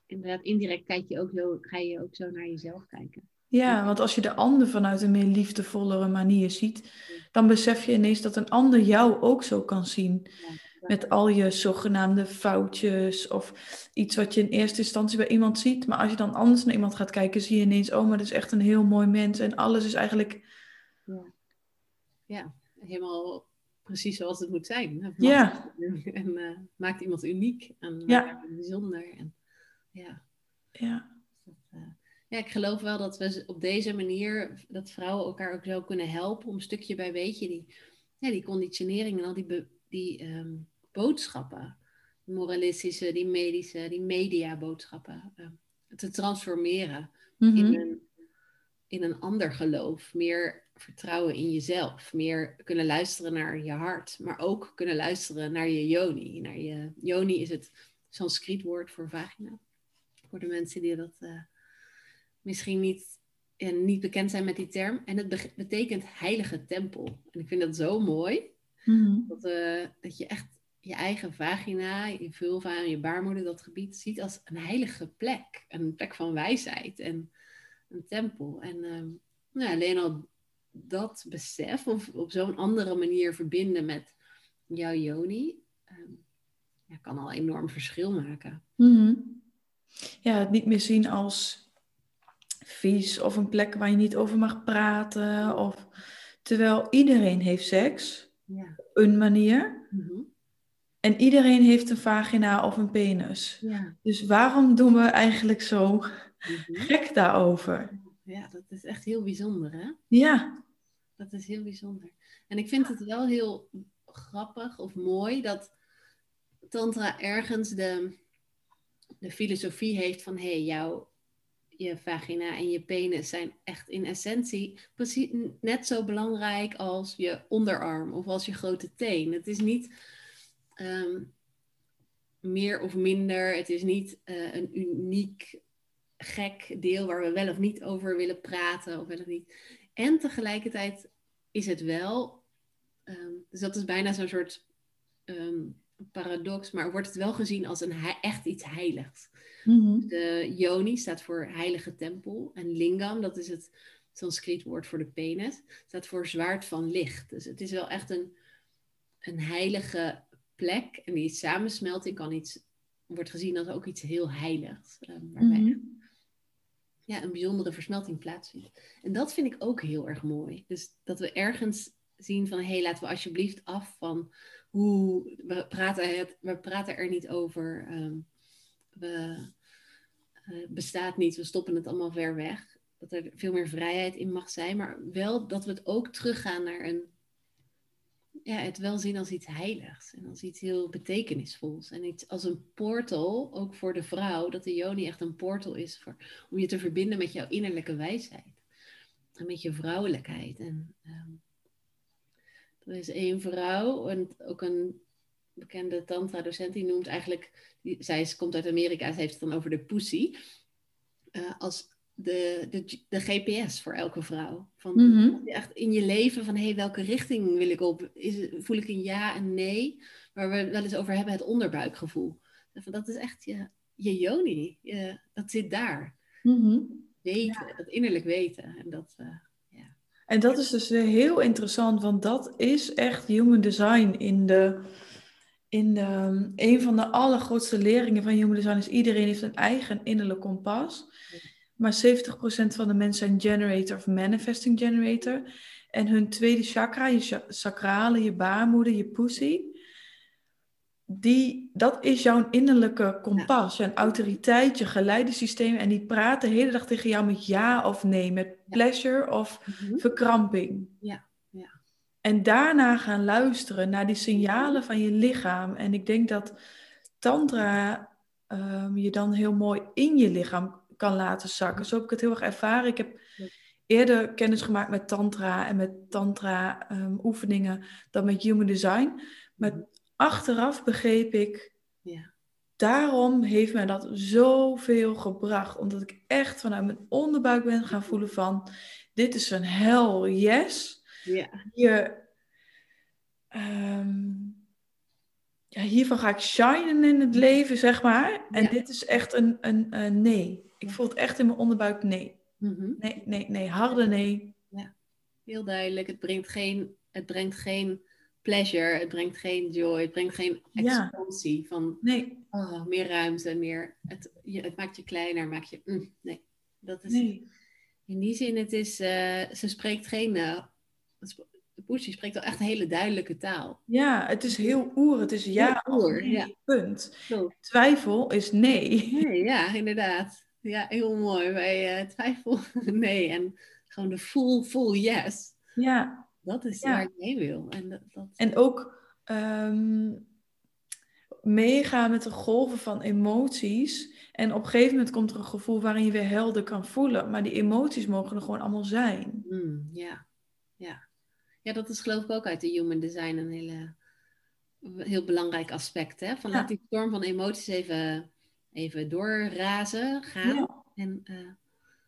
inderdaad, indirect kijk je ook zo, ga je ook zo naar jezelf kijken. Ja, want als je de ander vanuit een meer liefdevollere manier ziet, dan besef je ineens dat een ander jou ook zo kan zien. Ja met al je zogenaamde foutjes of iets wat je in eerste instantie bij iemand ziet. Maar als je dan anders naar iemand gaat kijken, zie je ineens, oh, maar dat is echt een heel mooi mens. En alles is eigenlijk... Ja, ja helemaal precies zoals het moet zijn. ja. (laughs) En uh, maakt iemand uniek en ja. bijzonder. En, ja. Ja. Uh, ja, ik geloof wel dat we op deze manier, dat vrouwen elkaar ook zo kunnen helpen om stukje bij, weet je, die, ja, die conditionering en al die, die um, boodschappen, moralistische, die medische, die mediaboodschappen, uh, te transformeren in, mhm. een, in een ander geloof. Meer vertrouwen in jezelf, meer kunnen luisteren naar je hart, maar ook kunnen luisteren naar je yoni. Naar je, yoni is het Sanskriet-woord voor vagina. Voor de mensen die dat uh, misschien niet, en niet bekend zijn met die term. En het betekent heilige tempel. En ik vind dat zo mooi. Mhm. Dat, uh, dat je echt je eigen vagina, je vulva en je baarmoeder, dat gebied, ziet als een heilige plek. Een plek van wijsheid en een tempel. En uh, nou, alleen al dat besef, of op zo'n andere manier verbinden met jouw yoni, um, ja, kan al enorm verschil maken. Mhm. Ja, het niet meer zien als vies of een plek waar je niet over mag praten. Of, terwijl iedereen heeft seks, ja. een manier. Mhm. En iedereen heeft een vagina of een penis. Ja. Dus waarom doen we eigenlijk zo mhm. gek daarover? Ja, dat is echt heel bijzonder, hè? Ja. Dat is heel bijzonder. En ik vind het wel heel grappig of mooi dat Tantra ergens de, de filosofie heeft van hé, hey, jouw je vagina en je penis zijn echt in essentie precies net zo belangrijk als je onderarm of als je grote teen. Het is niet Ehm, meer of minder. Het is niet uh, een uniek gek deel waar we wel of niet over willen praten of wel of niet. En tegelijkertijd is het wel, um, dus dat is bijna zo'n soort um, paradox, maar wordt het wel gezien als een echt iets heiligs. Mm De yoni staat voor heilige tempel en lingam, dat is het Sanskriet woord voor de penis, staat voor zwaard van licht. Dus het is wel echt een, een heilige plek en die samensmelting kan iets, wordt gezien als ook iets heel heiligs. Um, waarbij mhm. ja, een bijzondere versmelting plaatsvindt. En dat vind ik ook heel erg mooi. Dus dat we ergens zien van, hé, hey, laten we alsjeblieft af van hoe, we praten, het, we praten er niet over. Ehm, we bestaat niet, we stoppen het allemaal ver weg. Dat er veel meer vrijheid in mag zijn, maar wel dat we het ook teruggaan naar een ja, het wel zien als iets heiligs en als iets heel betekenisvols. En iets als een portal, ook voor de vrouw, dat de Joni echt een portal is voor, om je te verbinden met jouw innerlijke wijsheid. En met je vrouwelijkheid. En um, er is één vrouw, en ook een bekende tantra-docent, die noemt eigenlijk, die, zij is, komt uit Amerika, ze heeft het dan over de pussy. Uh, als de, de, de GPS voor elke vrouw. Van mm echt in je leven van hey, welke richting wil ik op? Is, voel ik een ja en nee? Waar we wel eens over hebben, het onderbuikgevoel. Dat is echt je, je yoni. Je, dat zit daar. Mm Weten, dat innerlijk weten. En dat, uh, ja. en dat is dus heel interessant, want dat is echt human design in de. In de, een van de allergrootste leringen van human design is iedereen heeft een eigen innerlijk kompas. Maar 70% van de mensen zijn generator of manifesting generator. En hun tweede chakra, je sacrale, je baarmoeder, je pussy, die, dat is jouw innerlijke kompas, jouw autoriteit, je geleidesysteem. En die praten de hele dag tegen jou met ja of nee, met pleasure of mhm. verkramping. Ja. En daarna gaan luisteren naar die signalen van je lichaam. En ik denk dat Tantra um, je dan heel mooi in je lichaam kan laten zakken. Zo heb ik het heel erg ervaren. Ik heb eerder kennis gemaakt met tantra en met tantra um, oefeningen dan met human design. Maar mhm. achteraf begreep ik, ja. daarom heeft mij dat zoveel gebracht. Omdat ik echt vanuit mijn onderbuik ben gaan voelen van, dit is een hell yes. Ja. Je, um, ja, hiervan ga ik shinen in het leven, zeg maar. En dit is echt een, een, een nee ik voel het echt in mijn onderbuik nee. Mhm. Nee, nee, nee, harde nee. Ja, heel duidelijk. Het brengt geen, het brengt geen pleasure, het brengt geen joy, het brengt geen expansie van nee. oh, meer ruimte, meer. Het, je, het maakt je kleiner, maakt je. Mm, nee, dat is. Nee. In die zin, het is, uh, ze spreekt geen. Uh, Pussy spreekt wel echt een hele duidelijke taal. Ja, het is heel oer. Het is ja, oer, ja. punt. Twijfel is nee. Nee, ja, inderdaad. Ja, heel mooi. Bij uh, twijfel, (laughs) nee. En gewoon de full, full yes. Ja. Dat is waar ik mee wil. En, dat, dat... en ook um, meegaan met de golven van emoties. En op een gegeven moment komt er een gevoel waarin je weer helder kan voelen. Maar die emoties mogen er gewoon allemaal zijn. Mm, ja. ja. Ja, dat is geloof ik ook uit de human design een hele, heel belangrijk aspect. Hè? Van laat die storm van emoties even even doorrazen, gaan. Ja. En uh,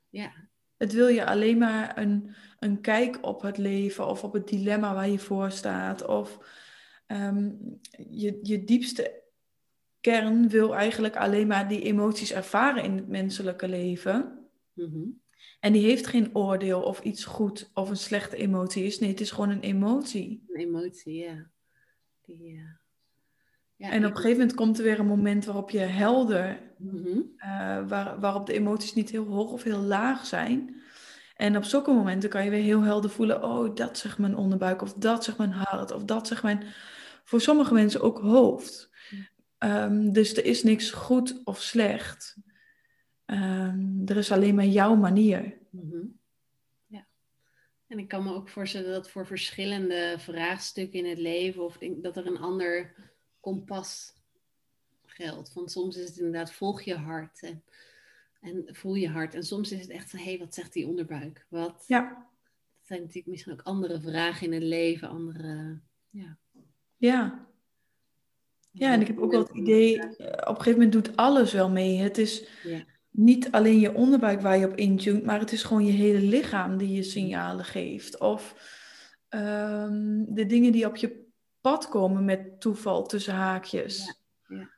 ja. Het wil je alleen maar een, een kijk op het leven of op het dilemma waar je voor staat. Of um, je, je diepste kern wil eigenlijk alleen maar die emoties ervaren in het menselijke leven. Mm En die heeft geen oordeel of iets goed of een slechte emotie is. Nee, het is gewoon een emotie. Een emotie, ja. Die, uh ja, en op een gegeven moment komt er weer een moment waarop je helder, mm uh, waar, waarop de emoties niet heel hoog of heel laag zijn. En op zulke momenten kan je weer heel helder voelen, oh, dat zegt mijn onderbuik, of dat zegt mijn hart, of dat zegt mijn, voor sommige mensen ook hoofd. Um, dus er is niks goed of slecht. Um, er is alleen maar jouw manier. Mm Ja. En ik kan me ook voorstellen dat voor verschillende vraagstukken in het leven, of dat er een ander kompas geldt. Van soms is het inderdaad volg je hart en, en voel je hart. En soms is het echt van hé, hey, wat zegt die onderbuik? Wat? Ja. Dat zijn natuurlijk misschien ook andere vragen in het leven, andere. Ja. Ja. Ja, en ik heb ook wel het idee, op een gegeven moment doet alles wel mee. Het is ja. Niet alleen je onderbuik waar je op intunt, maar het is gewoon je hele lichaam die je signalen geeft. Of um, de dingen die op je pad komen met toeval tussen haakjes. Ja, ja.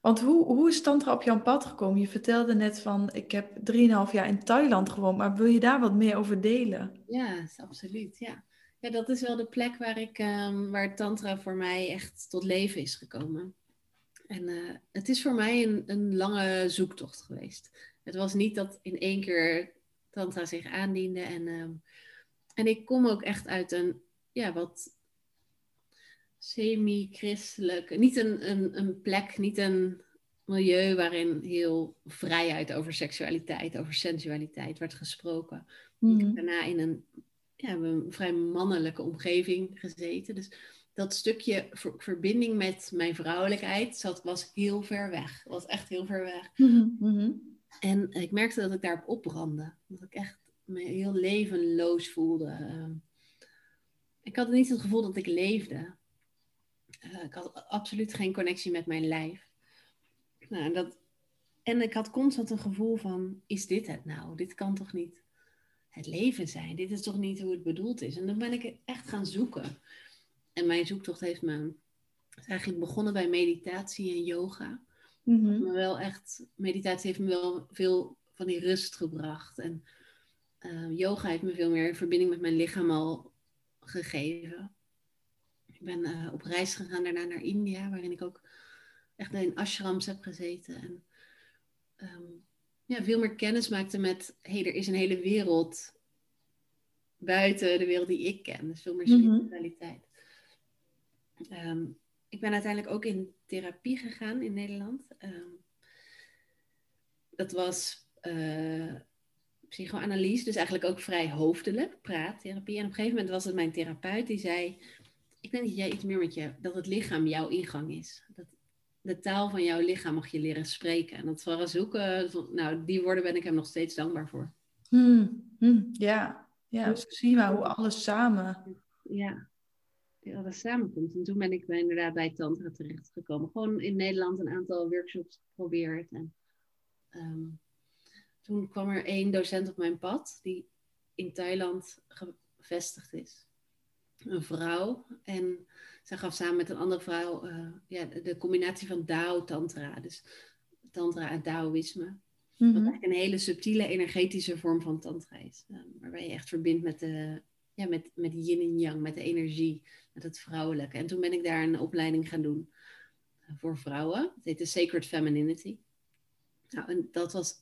Want hoe, hoe is Tantra op jouw pad gekomen? Je vertelde net van, ik heb 3,5 jaar in Thailand gewoond, maar wil je daar wat meer over delen? Ja, absoluut, ja. Ja, dat is wel de plek waar, ik, um, waar Tantra voor mij echt tot leven is gekomen. En uh, het is voor mij een, een lange zoektocht geweest. Het was niet dat in één keer Tantra zich aandiende. En, um, en ik kom ook echt uit een ja, wat semi-christelijk, niet een, een, een plek, niet een milieu waarin heel vrijheid over seksualiteit, over sensualiteit werd gesproken. Ik heb daarna in een, ja, een vrij mannelijke omgeving gezeten. Dus dat stukje verbinding met mijn vrouwelijkheid zat, was heel ver weg. Was echt heel ver weg. Mhm, en ik merkte dat ik daarop opbrandde. Dat ik echt me heel levenloos voelde. Ehm, ik had niet het gevoel dat ik leefde. Uh, ik had absoluut geen connectie met mijn lijf. Nou, dat, en ik had constant een gevoel van, is dit het nou? Dit kan toch niet het leven zijn? Dit is toch niet hoe het bedoeld is? En dan ben ik echt gaan zoeken. En mijn zoektocht heeft me eigenlijk begonnen bij meditatie en yoga. Mm Maar wel echt, meditatie heeft me wel veel van die rust gebracht. En uh, yoga heeft me veel meer verbinding met mijn lichaam al gegeven. Ik ben uh, op reis gegaan daarna naar India, waarin ik ook echt in ashrams heb gezeten. En um, ja, veel meer kennis maakte met, hé, hey, er is een hele wereld buiten de wereld die ik ken. Dus veel meer mhm. spiritualiteit. Um, ik ben uiteindelijk ook in therapie gegaan in Nederland. Um, dat was uh, psychoanalyse, dus eigenlijk ook vrij hoofdelijk, praattherapie. En op een gegeven moment was het mijn therapeut die zei: Ik denk dat jij iets meer met je, dat het lichaam jouw ingang is. Dat de taal van jouw lichaam mag je leren spreken. En dat vooral zoeken, nou, die woorden ben ik hem nog steeds dankbaar voor. Hmm, hmm, ja, ja, zie je hoe alles samen. Ja, alles samenkomt. En toen ben ik inderdaad bij Tantra terechtgekomen. Gewoon in Nederland een aantal workshops geprobeerd. En ehm, toen kwam er één docent op mijn pad die in Thailand gevestigd is. Een vrouw. En zij gaf samen met een andere vrouw uh, ja, de combinatie van Dao Tantra. Dus Tantra en Taoïsme. Wat mhm. eigenlijk een hele subtiele energetische vorm van Tantra is. Uh, waarbij je echt verbindt met de ja, met, met yin en yang, met de energie, met het vrouwelijke. En toen ben ik daar een opleiding gaan doen voor vrouwen. Het heette Sacred Femininity. Nou, en dat was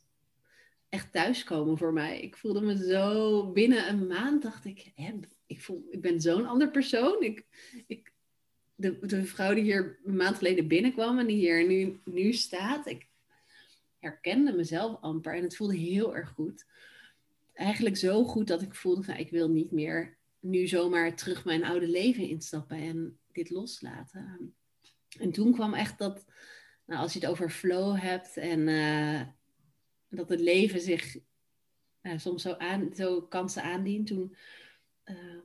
echt thuiskomen voor mij. Ik voelde me zo binnen een maand, dacht ik, hè, ik, voel, ik ben zo'n ander persoon. Ik, ik, de, de vrouw die hier een maand geleden binnenkwam en die hier nu, nu staat, ik herkende mezelf amper en het voelde heel erg goed. Eigenlijk zo goed dat ik voelde, van, ik wil niet meer nu zomaar terug mijn oude leven instappen en dit loslaten. En toen kwam echt dat, nou, als je het over flow hebt en uh, dat het leven zich uh, soms zo, aan, zo kansen aandient, toen, uh,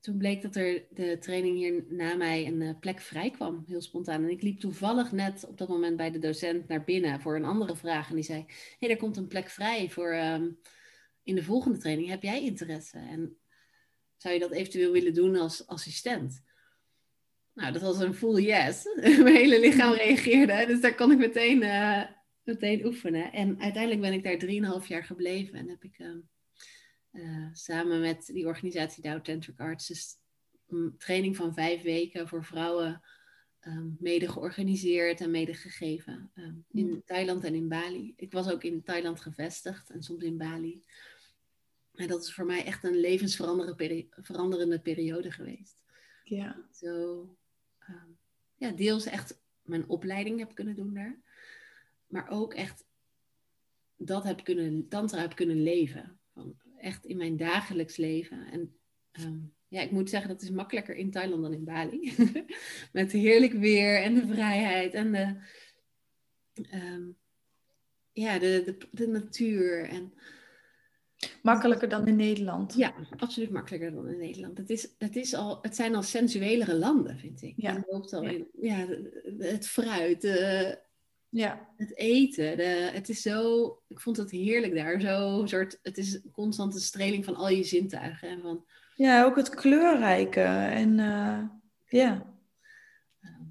toen bleek dat er de training hier na mij een plek vrij kwam, heel spontaan. En ik liep toevallig net op dat moment bij de docent naar binnen voor een andere vraag. En die zei, hé, hey, er komt een plek vrij voor um, in de volgende training. Heb jij interesse? En zou je dat eventueel willen doen als assistent? Nou, dat was een full yes. (laughs) Mijn hele lichaam reageerde. Dus daar kon ik meteen, uh, meteen oefenen. En uiteindelijk ben ik daar 3,5 jaar gebleven. En heb ik uh, samen met die organisatie Dow Tantric Arts... Dus een training van vijf weken voor vrouwen... Um, mede georganiseerd en mede gegeven. Um, in mm. Thailand en in Bali. Ik was ook in Thailand gevestigd en soms in Bali. En dat is voor mij echt een levensveranderende periode geweest. Ja. Zo, um, ja, deels echt mijn opleiding heb kunnen doen daar. Maar ook echt dat heb kunnen, tantra heb kunnen leven. Van echt in mijn dagelijks leven. En um, ja, ik moet zeggen, dat is makkelijker in Thailand dan in Bali. (laughs) Met heerlijk weer en de vrijheid en de, um, ja, de, de, de natuur. En Makkelijker dan in Nederland. Ja, absoluut makkelijker dan in Nederland. Het, is, het, is al, het zijn al sensuelere landen, vind ik. Ja. loopt al in, ja, het fruit, de, ja. het eten. De, het is zo, ik vond het heerlijk daar. Zo soort, het is een constante streling van al je zintuigen. En van, ja, ook het kleurrijke. En uh, ja.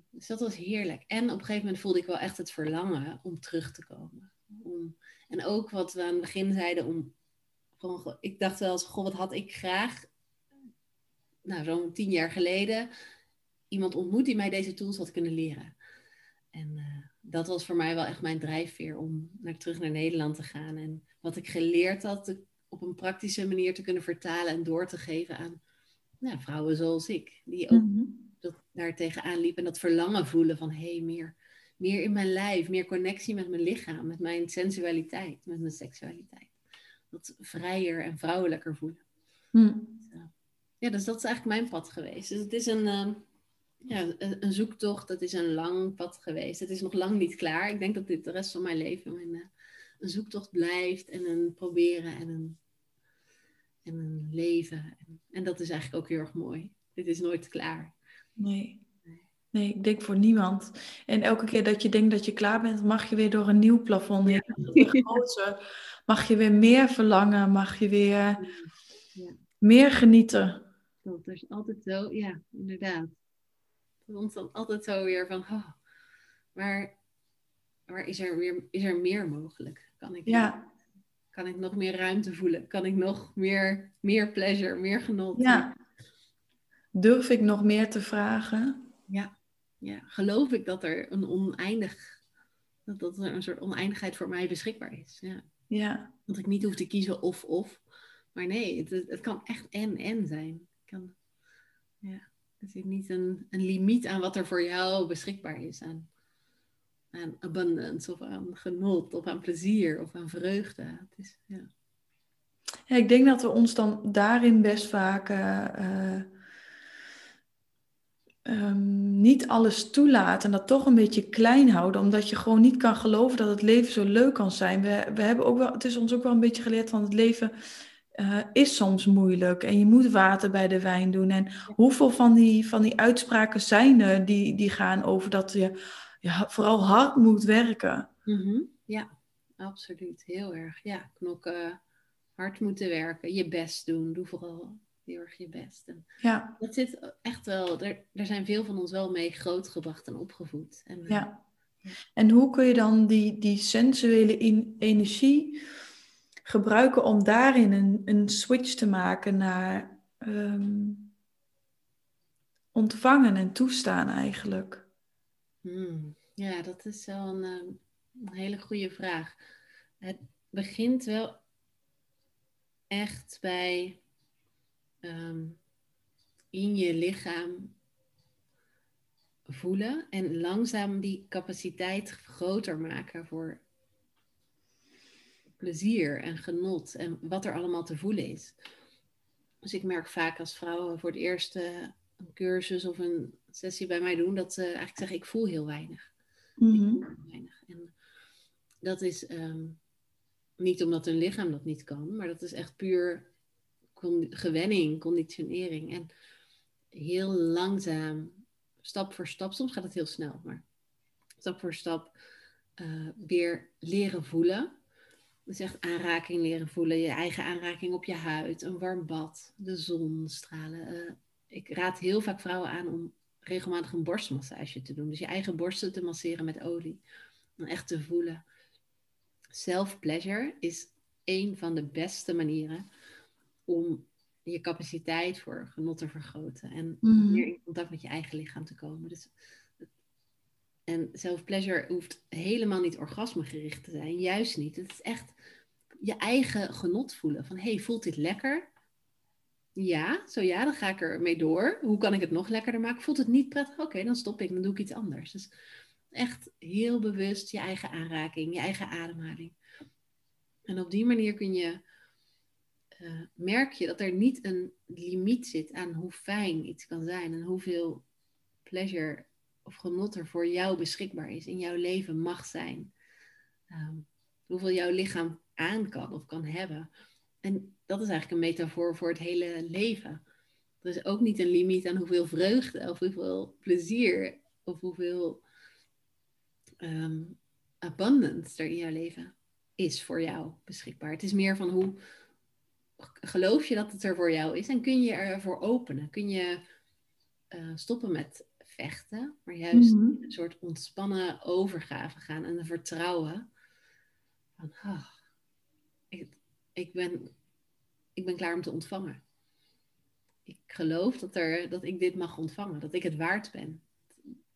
Dus dat was heerlijk. En op een gegeven moment voelde ik wel echt het verlangen om terug te komen. Om, en ook wat we aan het begin zeiden, om gewoon, ik dacht wel eens, goh, wat had ik graag, nou, zo'n tien jaar geleden, iemand ontmoet die mij deze tools had kunnen leren. En uh, dat was voor mij wel echt mijn drijfveer om naar, terug naar Nederland te gaan. En wat ik geleerd had, op een praktische manier te kunnen vertalen en door te geven aan nou, vrouwen zoals ik. Die ook, mm -hmm. dat, daar tegenaan liep en dat verlangen voelen van hé, hey, meer, meer in mijn lijf, meer connectie met mijn lichaam, met mijn sensualiteit, met mijn seksualiteit. Dat vrijer en vrouwelijker voelen. Hm. Ja, dus dat is eigenlijk mijn pad geweest. Dus het is een, uh, ja, een, zoektocht, het is een lang pad geweest. Het is nog lang niet klaar. Ik denk dat dit de rest van mijn leven mijn, uh, een zoektocht blijft en een proberen en een, en een leven. En, en dat is eigenlijk ook heel erg mooi. Dit is nooit klaar. Nee. Nee, ik denk voor niemand. En elke keer dat je denkt dat je klaar bent, mag je weer door een nieuw plafond. Ja. Mag je weer meer verlangen, mag je weer ja. meer genieten. Dat is altijd zo, ja, inderdaad. Het is altijd zo weer van, oh, waar, waar is, er weer, is er meer mogelijk? Kan ik, ja. kan ik nog meer ruimte voelen? Kan ik nog meer, meer pleasure, meer genot? Ja. Durf ik nog meer te vragen? Ja. ja. Geloof ik dat er een oneindig, dat, dat er een soort oneindigheid voor mij beschikbaar is? Ja. Ja. Dat ik niet hoef te kiezen of of. Maar nee, het, het kan echt en en zijn. Kan, ja. Er zit niet een, een limiet aan wat er voor jou beschikbaar is. Aan, aan abundance of aan genot of aan plezier of aan vreugde. Het is, ja. ja ik denk dat we ons dan daarin best vaak uh, um, niet alles toelaten en dat toch een beetje klein houden, omdat je gewoon niet kan geloven dat het leven zo leuk kan zijn. We, we hebben ook wel, het is ons ook wel een beetje geleerd van het leven uh, is soms moeilijk en je moet water bij de wijn doen. En hoeveel van die, van die uitspraken zijn er die, die gaan over dat je ja, vooral hard moet werken? Mm Ja, absoluut. Heel erg. Ja, knokken, hard moeten werken, je best doen. Doe vooral heel erg je best. En ja. Dat zit echt wel, er, er zijn veel van ons wel mee grootgebracht en opgevoed. En, ja. En hoe kun je dan die, die sensuele in, energie gebruiken om daarin een, een switch te maken naar ehm, ontvangen en toestaan eigenlijk? Hmm. Ja, dat is wel een, ehm, een hele goede vraag. Het begint wel echt bij Ehm, in je lichaam voelen en langzaam die capaciteit groter maken voor plezier en genot en wat er allemaal te voelen is. Dus ik merk vaak als vrouwen voor het eerst een cursus of een sessie bij mij doen, dat ze eigenlijk zeggen: Ik voel heel weinig. Mm voel heel weinig. En dat is ehm, niet omdat hun lichaam dat niet kan, maar dat is echt puur gewenning, conditionering. En heel langzaam, stap voor stap, soms gaat het heel snel, maar stap voor stap uh, weer leren voelen. Dus echt aanraking leren voelen, je eigen aanraking op je huid, een warm bad, de zonstralen. Uh, ik raad heel vaak vrouwen aan om regelmatig een borstmassage te doen. Dus je eigen borsten te masseren met olie. Om echt te voelen. Self-pleasure is een van de beste manieren om je capaciteit voor genot te vergroten en mhm. meer in contact met je eigen lichaam te komen. Dus, en self-pleasure hoeft helemaal niet orgasmegericht te zijn, juist niet. Het is echt je eigen genot voelen. Van, hey, voelt dit lekker? Ja, zo ja, dan ga ik er mee door. Hoe kan ik het nog lekkerder maken? Voelt het niet prettig? Oké, dan stop ik, dan doe ik iets anders. Dus echt heel bewust je eigen aanraking, je eigen ademhaling. En op die manier kun je uh, merk je dat er niet een limiet zit aan hoe fijn iets kan zijn en hoeveel pleasure of genot er voor jou beschikbaar is, in jouw leven mag zijn. Ehm, hoeveel jouw lichaam aan kan of kan hebben. En dat is eigenlijk een metafoor voor het hele leven. Er is ook niet een limiet aan hoeveel vreugde of hoeveel plezier of hoeveel um, abundance er in jouw leven is voor jou beschikbaar. Het is meer van hoe, geloof je dat het er voor jou is en kun je ervoor openen? Kun je uh, stoppen met vechten, maar juist mm een soort ontspannen overgave gaan en een vertrouwen van, oh, ik, ik, ben, ik ben klaar om te ontvangen. Ik geloof dat, er, dat ik dit mag ontvangen, dat ik het waard ben.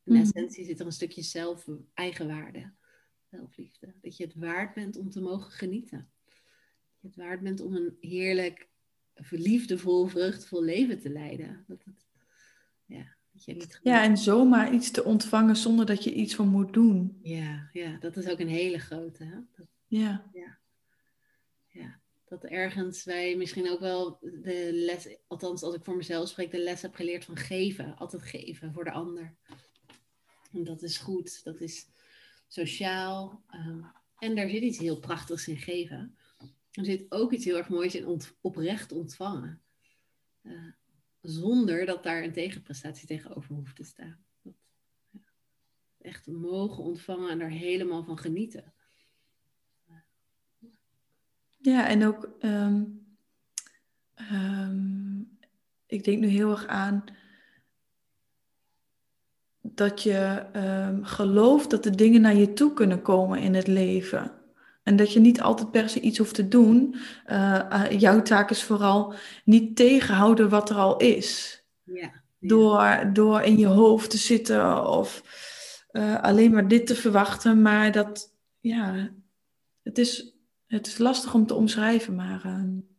In mm essentie zit er een stukje zelf, eigenwaarde, zelfliefde. Dat je het waard bent om te mogen genieten je het waard bent om een heerlijk, verliefdevol, vreugdevol leven te leiden. Dat het, ja, Dat je niet Ja, en zomaar iets te ontvangen zonder dat je iets voor moet doen. ja, ja, dat is ook een hele grote. Hè? Dat, Ja, ja, dat ergens wij misschien ook wel de les, althans als ik voor mezelf spreek, de les heb geleerd van geven. Altijd geven voor de ander. En dat is goed, dat is sociaal. ehm, en daar zit iets heel prachtigs in geven. Er zit ook iets heel erg moois in oprecht ontvangen. Eh, zonder dat daar een tegenprestatie tegenover hoeft te staan. Dat, echt mogen ontvangen en daar helemaal van genieten. ja en ook, ehm, ehm, ik denk nu heel erg aan dat je ehm, gelooft dat de dingen naar je toe kunnen komen in het leven. En dat je niet altijd per se iets hoeft te doen. Eh, eh, jouw taak is vooral niet tegenhouden wat er al is. Ja, door, door in je hoofd te zitten of eh, alleen maar dit te verwachten. Maar dat, ja, het is, het is lastig om te omschrijven, maar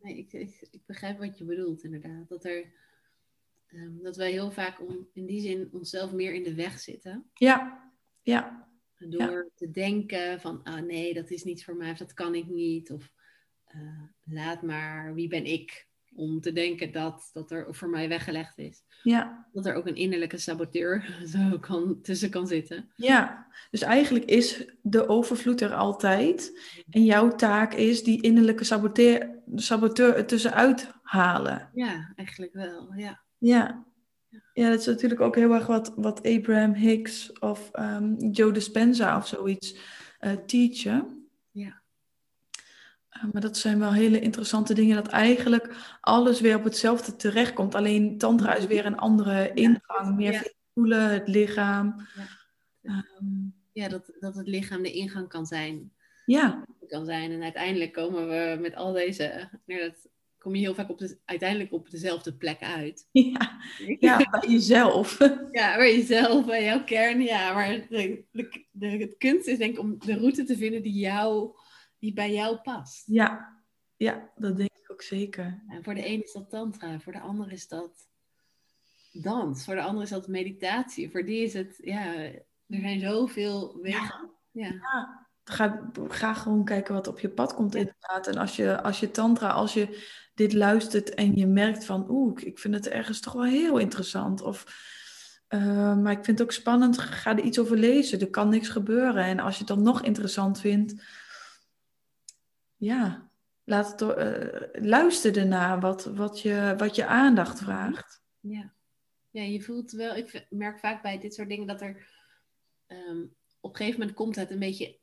Nee, ik, ik, ik begrijp wat je bedoelt, inderdaad. Dat, er, ehm, dat wij heel vaak om, in die zin onszelf meer in de weg zitten. ja, ja, Door te denken van, ah nee, dat is niet voor mij, of dat kan ik niet. Of eh, laat maar, wie ben ik om te denken dat, dat er voor mij weggelegd is. ja, Dat er ook een innerlijke saboteur (laughs) zo kan, tussen kan zitten. ja. Dus eigenlijk is de overvloed er altijd. En jouw taak is die innerlijke saboteur, saboteur er tussenuit halen. Ja, eigenlijk wel, ja. Ja. Ja, dat is natuurlijk ook heel erg wat, wat Abraham Hicks of ehm, Joe Dispenza of zoiets eh teachen. Ja. Eh, maar dat zijn wel hele interessante dingen, dat eigenlijk alles weer op hetzelfde terechtkomt. Alleen tantra is weer een andere ingang, meer Ja. via het voelen, het lichaam. Ja. Ehm, Ja, dat, dat het lichaam de ingang kan zijn. ja, kan zijn. En uiteindelijk komen we met al deze, inderdaad, kom je heel vaak op de, uiteindelijk op dezelfde plek uit. (laughs) ja, ja, bij jezelf. (laughs) Ja, bij jezelf, bij jouw kern, ja. Maar de, de, de, het kunst is denk ik om de route te vinden die, jou, die bij jou past. ja, ja, dat denk ik ook zeker. En voor de een is dat tantra, voor de ander is dat dans, voor de ander is dat meditatie. Voor die is het, ja, er zijn zoveel wegen. Ja, Ja, ga, ga gewoon kijken wat op je pad komt inderdaad. En als je, als je tantra, als je dit luistert en je merkt van... Oeh, ik vind het ergens toch wel heel interessant. Of, eh, maar ik vind het ook spannend, ga er iets over lezen. Er kan niks gebeuren. En als je het dan nog interessant vindt... Ja, laat het door, eh, luister ernaar wat, wat, je, wat je aandacht vraagt. ja. ja, je voelt wel, ik merk vaak bij dit soort dingen dat er ehm, op een gegeven moment komt het een beetje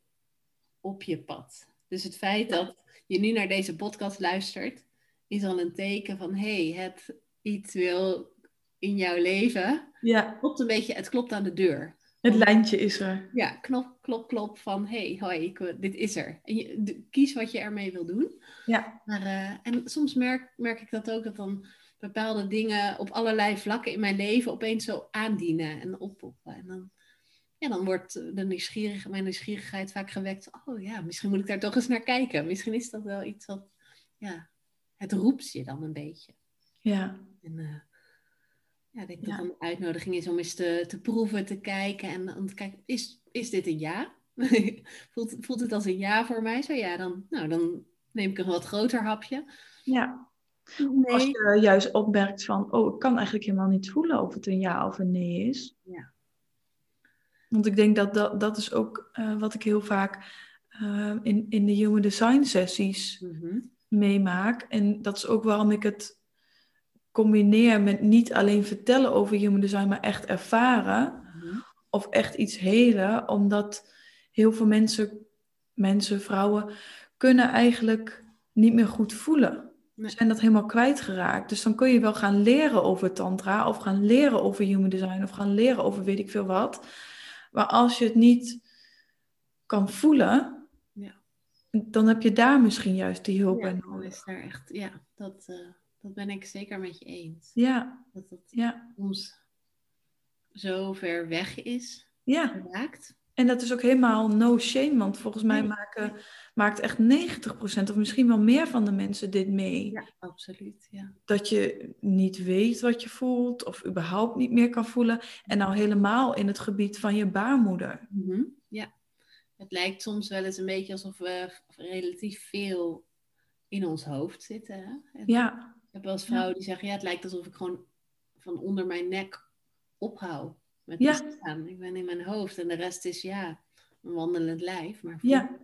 op je pad. Dus het feit dat je nu naar deze podcast luistert, is al een teken van hé, hey, het iets wil in jouw leven. Ja, Klopt een beetje, het klopt aan de deur. het lijntje is er. Ja, knop, klop, klop van hé, hey, hoi, ik, dit is er. En je, kies wat je ermee wil doen. Ja, Maar, eh, en soms merk, merk ik dat ook, dat dan bepaalde dingen op allerlei vlakken in mijn leven opeens zo aandienen en oppoppen. En dan, ja, dan wordt de nieuwsgierig, mijn nieuwsgierigheid vaak gewekt. Oh ja, misschien moet ik daar toch eens naar kijken. Misschien is dat wel iets wat, ja, het roept je dan een beetje. ja, En eh, ja, ik denk Ja. dat dan een uitnodiging is om eens te, te proeven, te kijken en dan te kijken, is, is dit een ja? (laughs) voelt, voelt het als een ja voor mij? Zo ja, dan, nou, dan neem ik een wat groter hapje. ja. Als je juist opmerkt van, oh, ik kan eigenlijk helemaal niet voelen of het een ja of een nee is. Ja. Want ik denk dat dat, dat is ook eh, wat ik heel vaak eh, in, in de Human Design sessies Mhm. Meemaak. En dat is ook waarom ik het combineer met niet alleen vertellen over Human Design, maar echt ervaren Mhm. of echt iets helen. Omdat heel veel mensen, mensen, vrouwen, kunnen eigenlijk niet meer goed voelen. Nee. Zijn dat helemaal kwijtgeraakt. Dus dan kun je wel gaan leren over tantra of gaan leren over human design of gaan leren over weet ik veel wat. Maar als je het niet kan voelen. Dan heb je daar misschien juist die hulp bij nodig. is daar echt, ja, dat, eh, dat ben ik zeker met je eens. Ja, Dat het ja, soms zo ver weg is ja. geraakt. En dat is ook helemaal no shame, want volgens mij maken, maakt echt 90% of misschien wel meer van de mensen dit mee. Ja, absoluut. Ja. Dat je niet weet wat je voelt of überhaupt niet meer kan voelen. En nou helemaal in het gebied van je baarmoeder. Mhm. Ja, het lijkt soms wel eens een beetje alsof we relatief veel in ons hoofd zitten. Hè? ja. Ik heb wel eens vrouwen die zeggen, ja, het lijkt alsof ik gewoon van onder mijn nek ophoud met Ja. staan. Ik ben in mijn hoofd en de rest is ja, een wandelend lijf. Maar Ja.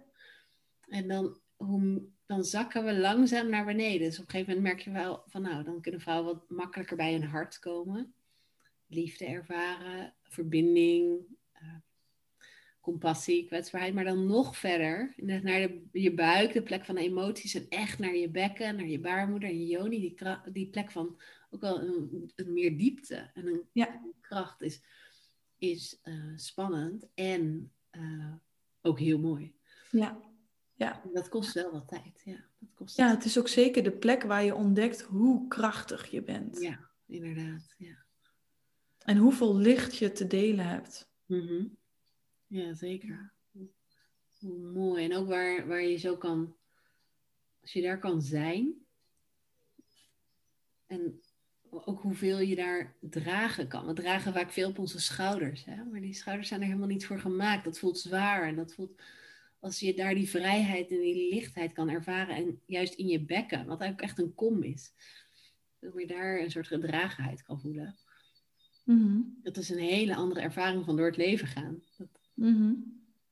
En dan, hoe, dan zakken we langzaam naar beneden. Dus op een gegeven moment merk je wel van nou, dan kunnen vrouwen wat makkelijker bij hun hart komen. Liefde ervaren, verbinding, compassie, kwetsbaarheid. Maar dan nog verder, naar de, je buik, de plek van de emoties. En echt naar je bekken, naar je baarmoeder en je joni. Die, die plek van ook wel een, een meer diepte en een Ja. kracht is, is eh, spannend en eh, ook heel mooi. Ja. Ja. En Dat kost wel wat tijd, ja. Dat kost ja, het is ook zeker de plek waar je ontdekt hoe krachtig je bent. ja, inderdaad. Ja. En hoeveel licht je te delen hebt. Mhm. Ja, zeker. Mooi. En ook waar, waar je zo kan, als je daar kan zijn. En ook hoeveel je daar dragen kan. We dragen vaak veel op onze schouders. Hè? Maar die schouders zijn er helemaal niet voor gemaakt. Dat voelt zwaar. En dat voelt, als je daar die vrijheid en die lichtheid kan ervaren. En juist in je bekken, wat eigenlijk echt een kom is. Hoe je daar een soort gedragenheid kan voelen. Mhm. Dat is een hele andere ervaring van door het leven gaan. Dat Mhm.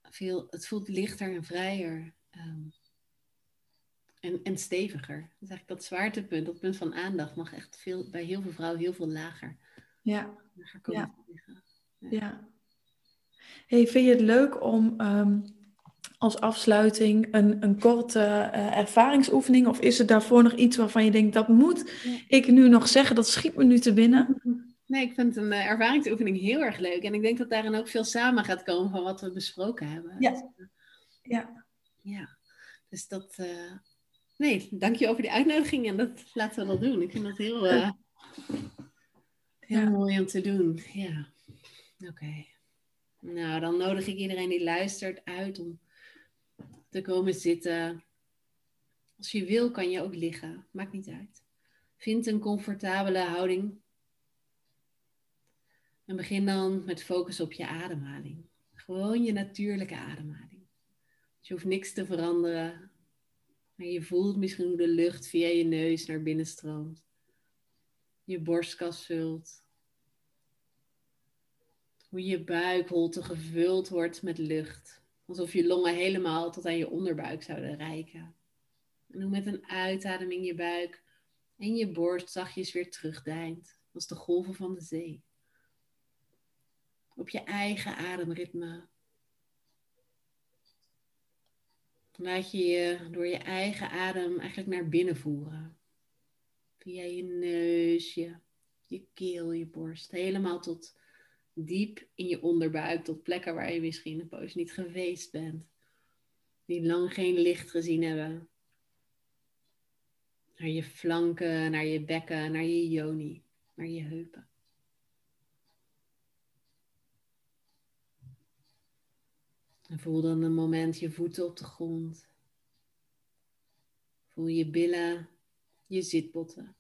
veel, het voelt lichter en vrijer. ehm, en, en steviger. Dat is eigenlijk dat zwaartepunt, dat punt van aandacht, mag echt veel, bij heel veel vrouwen heel veel lager, Ja, lager komen Ja. liggen. ja. Hey, vind je het leuk om ehm, als afsluiting een, een korte eh, ervaringsoefening? Of is er daarvoor nog iets waarvan je denkt, dat moet Ja. ik nu nog zeggen? Dat schiet me nu te binnen. (laughs) Nee, ik vind een eh, ervaringsoefening heel erg leuk. En ik denk dat daarin ook veel samen gaat komen van wat we besproken hebben. Ja. Dus, eh, Ja. ja. Dus dat... eh, nee, dank je over die uitnodiging. En dat laten we dat doen. Ik vind dat heel, heel Ja. mooi om te doen. Ja. Oké. Nou, dan nodig ik iedereen die luistert uit om te komen zitten. Als je wil, kan je ook liggen. Maakt niet uit. Vind een comfortabele houding. En begin dan met focus op je ademhaling. Gewoon je natuurlijke ademhaling. Dus je hoeft niks te veranderen. Maar je voelt misschien hoe de lucht via je neus naar binnen stroomt. Je borstkas vult. Hoe je buikholte gevuld wordt met lucht. Alsof je longen helemaal tot aan je onderbuik zouden reiken. En hoe met een uitademing je buik en je borst zachtjes weer terugdijnt. Als de golven van de zee. Op je eigen ademritme. Laat je je door je eigen adem eigenlijk naar binnen voeren. Via je neus, je, je keel, je borst. Helemaal tot diep in je onderbuik. Tot plekken waar je misschien een poos niet geweest bent. Die lang geen licht gezien hebben. Naar je flanken, naar je bekken, naar je joni, naar je heupen. En voel dan een moment je voeten op de grond. Voel je billen, je zitbotten.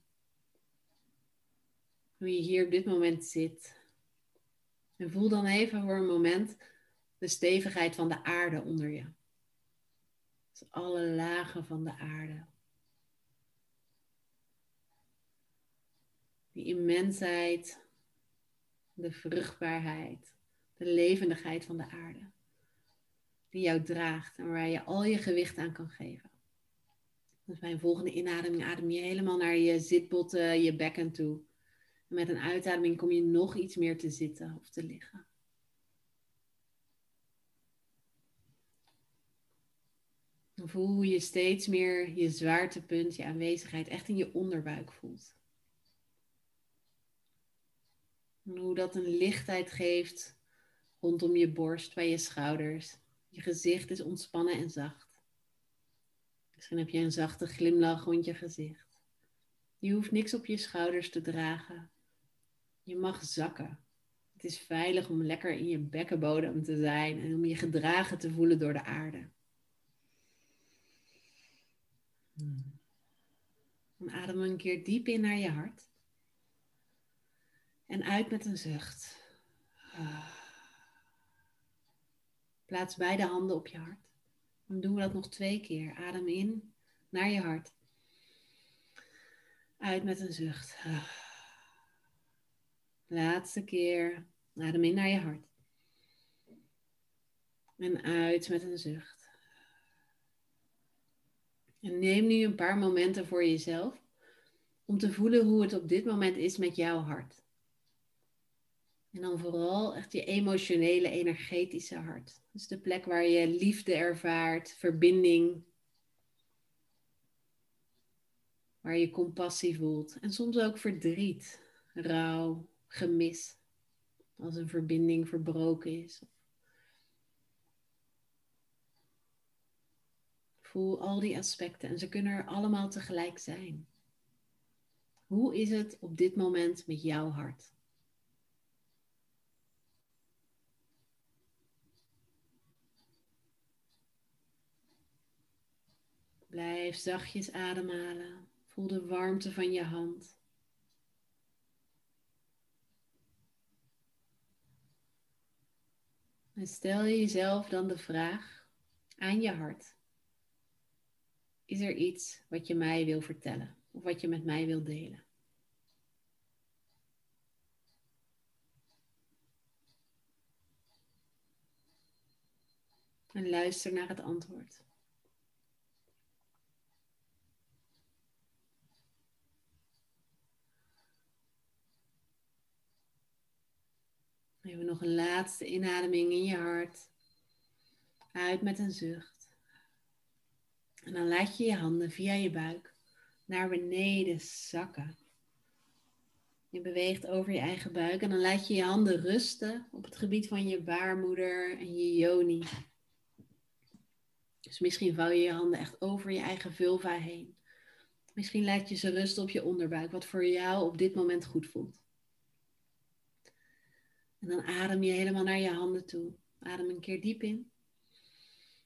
Hoe je hier op dit moment zit. En voel dan even voor een moment de stevigheid van de aarde onder je. Dus alle lagen van de aarde. Die immensheid, de vruchtbaarheid, de levendigheid van de aarde die jou draagt en waar je al je gewicht aan kan geven. Dus bij een volgende inademing adem je helemaal naar je zitbotten, je bekken toe. En met een uitademing kom je nog iets meer te zitten of te liggen. En voel hoe je steeds meer je zwaartepunt, je aanwezigheid echt in je onderbuik voelt. En hoe dat een lichtheid geeft rondom je borst, bij je schouders. Je gezicht is ontspannen en zacht. Misschien heb je een zachte glimlach rond je gezicht. Je hoeft niks op je schouders te dragen. Je mag zakken. Het is veilig om lekker in je bekkenbodem te zijn en om je gedragen te voelen door de aarde. Dan adem een keer diep in naar je hart. En uit met een zucht. Plaats beide handen op je hart. Dan doen we dat nog twee keer. Adem in naar je hart. Uit met een zucht. Laatste keer. Adem in naar je hart. En uit met een zucht. En neem nu een paar momenten voor jezelf om te voelen hoe het op dit moment is met jouw hart. En dan vooral echt je emotionele, energetische hart. Dus de plek waar je liefde ervaart, verbinding, waar je compassie voelt en soms ook verdriet, rouw, gemis, als een verbinding verbroken is. Voel al die aspecten en ze kunnen er allemaal tegelijk zijn. Hoe is het op dit moment met jouw hart? Blijf zachtjes ademhalen. Voel de warmte van je hand. En stel jezelf dan de vraag aan je hart. Is er iets wat je mij wil vertellen of wat je met mij wil delen? En luister naar het antwoord. Even nog een laatste inademing in je hart. Uit met een zucht. En dan laat je je handen via je buik naar beneden zakken. Je beweegt over je eigen buik en dan laat je je handen rusten op het gebied van je baarmoeder en je yoni. Dus misschien vouw je je handen echt over je eigen vulva heen. Misschien laat je ze rusten op je onderbuik, wat voor jou op dit moment goed voelt. En dan adem je helemaal naar je handen toe. Adem een keer diep in.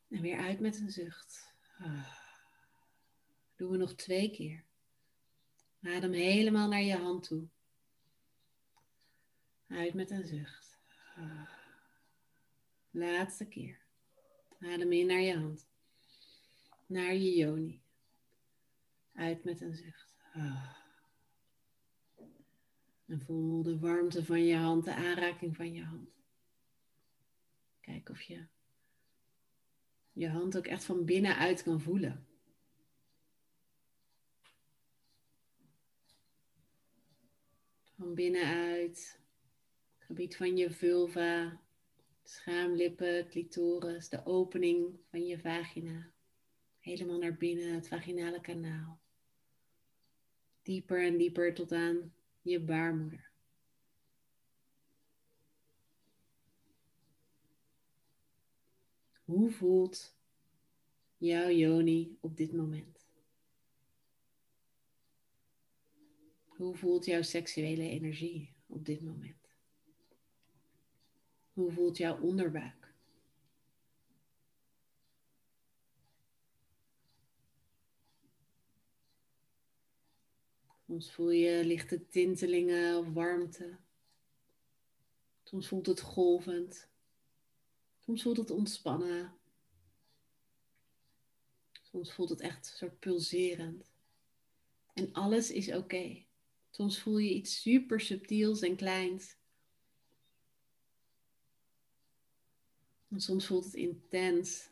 En weer uit met een zucht. Ah. Doen we nog twee keer. Adem helemaal naar je hand toe. Uit met een zucht. Ah. Laatste keer. Adem in naar je hand. Naar je yoni. Uit met een zucht. En voel de warmte van je hand, de aanraking van je hand. Kijk of je je hand ook echt van binnenuit kan voelen. Van binnenuit, het gebied van je vulva, schaamlippen, clitoris, de opening van je vagina. Helemaal naar binnen, het vaginale kanaal. Dieper en dieper tot aan je baarmoeder. Hoe voelt jouw Joni op dit moment? Hoe voelt jouw seksuele energie op dit moment? Hoe voelt jouw onderbuik? Soms voel je lichte tintelingen of warmte. Soms voelt het golvend. Soms voelt het ontspannen. Soms voelt het echt soort pulserend. En alles is oké. Soms voel je iets super subtiels en kleins. En soms voelt het intens,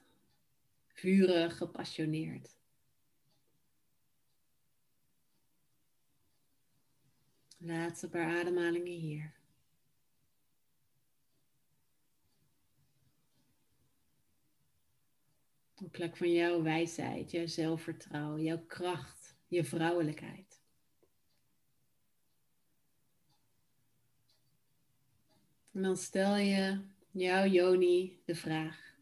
vurig, gepassioneerd. Laatste paar ademhalingen hier. Een plek van jouw wijsheid, jouw zelfvertrouwen, jouw kracht, je vrouwelijkheid. En dan stel je jouw Joni de vraag: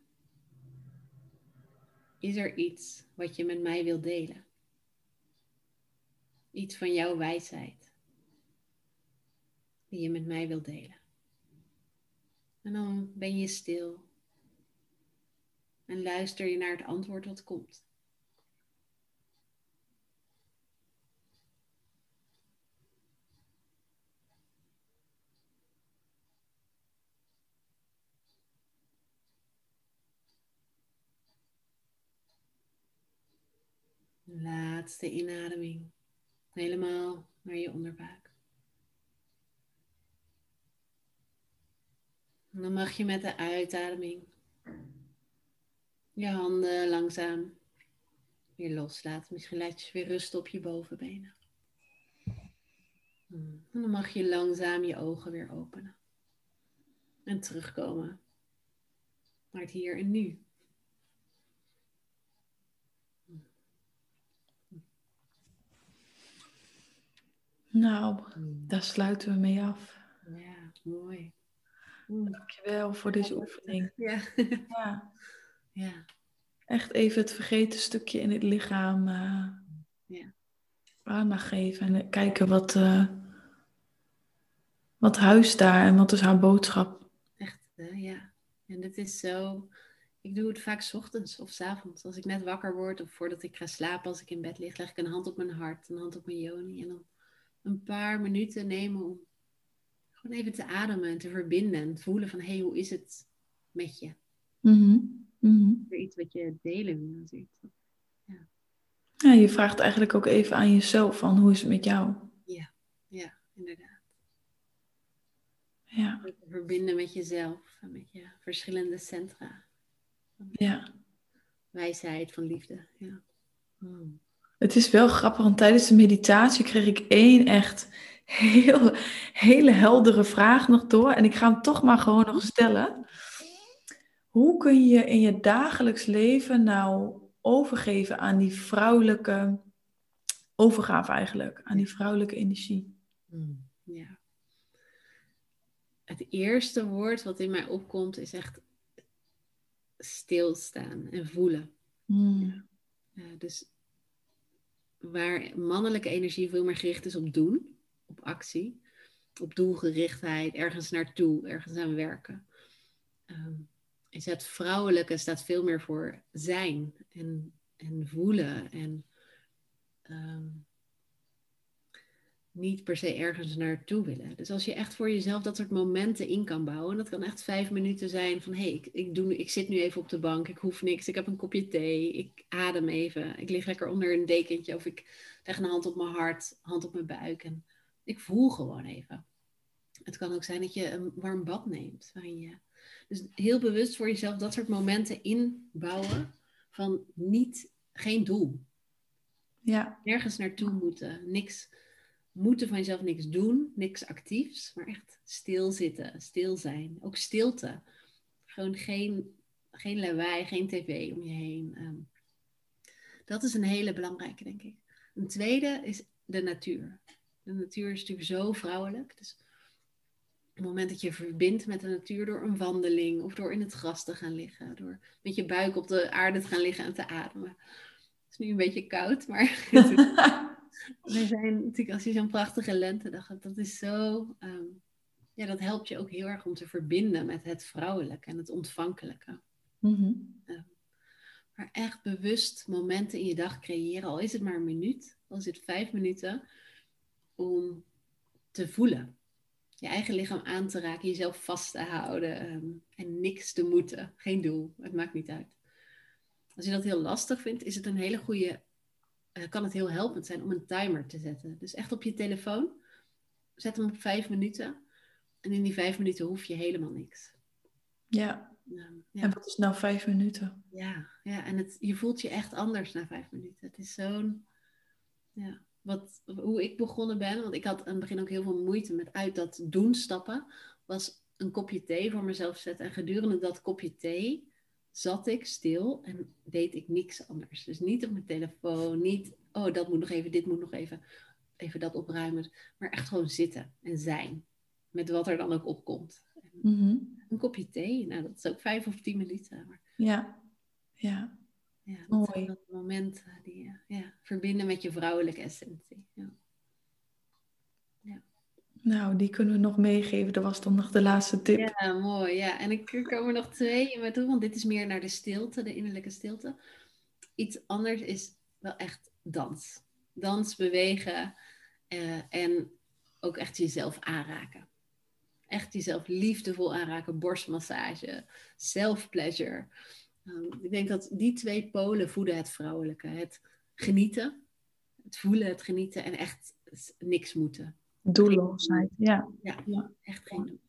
Is er iets wat je met mij wilt delen? Iets van jouw wijsheid die je met mij wilt delen. En dan ben je stil. En luister je naar het antwoord wat komt. Laatste inademing. Helemaal naar je onderbuik. Dan mag je met de uitademing je handen langzaam weer loslaten. Misschien laat je weer rusten op je bovenbenen. En dan mag je langzaam je ogen weer openen. En terugkomen naar het hier en nu. Nou, daar sluiten we mee af. Ja, mooi. Dankjewel voor deze oefening. Ja. Ja, ja. echt even het vergeten stukje in het lichaam eh, Ja. aandacht geven en kijken wat, eh wat huist daar en wat is haar boodschap. Echt, hè? ja. En het is zo. Ik doe het vaak 's ochtends of 's avonds. Als ik net wakker word of voordat ik ga slapen, als ik in bed lig, leg ik een hand op mijn hart, een hand op mijn yoni. En dan een paar minuten nemen om gewoon even te ademen en te verbinden. En te voelen van, hé, hey, hoe is het met je? Weer iets wat je delen wil. zoiets. Ja, je vraagt eigenlijk ook even aan jezelf van hoe is het met jou? Ja, inderdaad. Ja, verbinden met jezelf en met je verschillende centra. ja. Wijsheid van liefde. Ja. Hmm. Het is wel grappig, want tijdens de meditatie kreeg ik één echt heel, hele heldere vraag nog door. En ik ga hem toch maar gewoon nog stellen. Hoe kun je in je dagelijks leven nou overgeven aan die vrouwelijke overgave eigenlijk, aan die vrouwelijke energie? Hmm, Ja. Het eerste woord wat in mij opkomt is echt stilstaan en voelen. Hmm. Ja, dus waar mannelijke energie veel meer gericht is op doen, op actie, op doelgerichtheid, ergens naartoe, ergens aan werken. ehm, is het vrouwelijke staat veel meer voor zijn en, en voelen en ehm, niet per se ergens naartoe willen. Dus als je echt voor jezelf dat soort momenten in kan bouwen, en dat kan echt vijf minuten zijn van hé, hey, ik, ik, doe, ik zit nu even op de bank, ik hoef niks, ik heb een kopje thee, ik adem even, ik lig lekker onder een dekentje of ik leg een hand op mijn hart, hand op mijn buik en ik voel gewoon even. Het kan ook zijn dat je een warm bad neemt, waarin je dus heel bewust voor jezelf dat soort momenten inbouwen van niet, geen doel, Ja, nergens naartoe moeten, niks moeten van jezelf niks doen, niks actiefs, maar echt stilzitten, stil zijn, ook stilte. Gewoon geen, geen lawaai, geen tv om je heen. ehm. dat is een hele belangrijke, denk ik. Een tweede is de natuur. De natuur is natuurlijk zo vrouwelijk. Dus op het moment dat je verbindt met de natuur door een wandeling of door in het gras te gaan liggen, door met je buik op de aarde te gaan liggen en te ademen. Het is nu een beetje koud, maar (laughs) er zijn natuurlijk als je zo'n prachtige lentedag hebt, dat is zo, ehm, ja, dat helpt je ook heel erg om te verbinden met het vrouwelijke en het ontvankelijke. Mhm. Maar echt bewust momenten in je dag creëren, al is het maar een minuut, al is het vijf minuten, om te voelen. Je eigen lichaam aan te raken, jezelf vast te houden ehm, en niks te moeten. Geen doel, het maakt niet uit. Als je dat heel lastig vindt, is het een hele goede, eh, kan het heel helpend zijn om een timer te zetten. Dus echt op je telefoon, zet hem op vijf minuten. En in die vijf minuten hoef je helemaal niks. ja. Ehm, ja. En wat is nou vijf minuten? Ja, ja en het, je voelt je echt anders na vijf minuten. Het is zo'n. Ja, wat, hoe ik begonnen ben, want ik had aan het begin ook heel veel moeite met uit dat doen stappen, was een kopje thee voor mezelf zetten. En gedurende dat kopje thee zat ik stil en deed ik niks anders. Dus niet op mijn telefoon, niet, oh dat moet nog even, dit moet nog even, even dat opruimen. Maar echt gewoon zitten en zijn. Met wat er dan ook opkomt. Mhm. een kopje thee, nou dat is ook vijf of tien minuten. Maar Ja, ja. Ja, dat Mooi. dat momenten die je ja, verbinden met je vrouwelijke essentie. Ja. Nou, die kunnen we nog meegeven. Dat was dan nog de laatste tip. Ja, mooi. Ja. En ik er nog twee in me toe, want dit is meer naar de stilte, de innerlijke stilte. Iets anders is wel echt dans. Dans, bewegen uh, en ook echt jezelf aanraken. Echt jezelf liefdevol aanraken, borstmassage, self-pleasure. Um, ik denk dat die twee polen voeden het vrouwelijke. Het genieten, het voelen, het genieten en echt niks moeten. Doelloosheid, ja. Ja, ja. echt geen doel.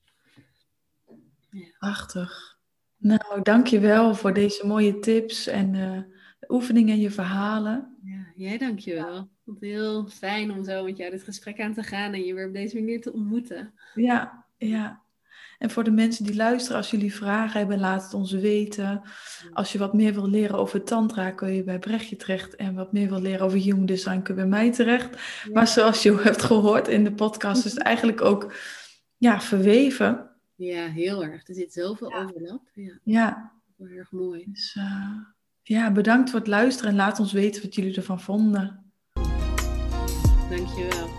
Ja. Prachtig. Nou, dankjewel voor deze mooie tips en uh, de oefeningen en je verhalen. Ja, jij dankjewel. Ja. Het heel fijn om zo met jou dit gesprek aan te gaan en je weer op deze manier te ontmoeten. Ja, ja. En voor de mensen die luisteren, als jullie vragen hebben, laat het ons weten. Als je wat meer wil leren over tantra, kun je bij Brechtje terecht. En wat meer wil leren over human design, kun je bij mij terecht. Maar zoals je hebt gehoord in de podcast, is het (laughs) eigenlijk ook ja, verweven. Ja, heel erg. Er zit zoveel ja. overlap. Ja. ja. Heel erg mooi. Dus uh, ja, bedankt voor het luisteren en laat ons weten wat jullie ervan vonden. Dankjewel.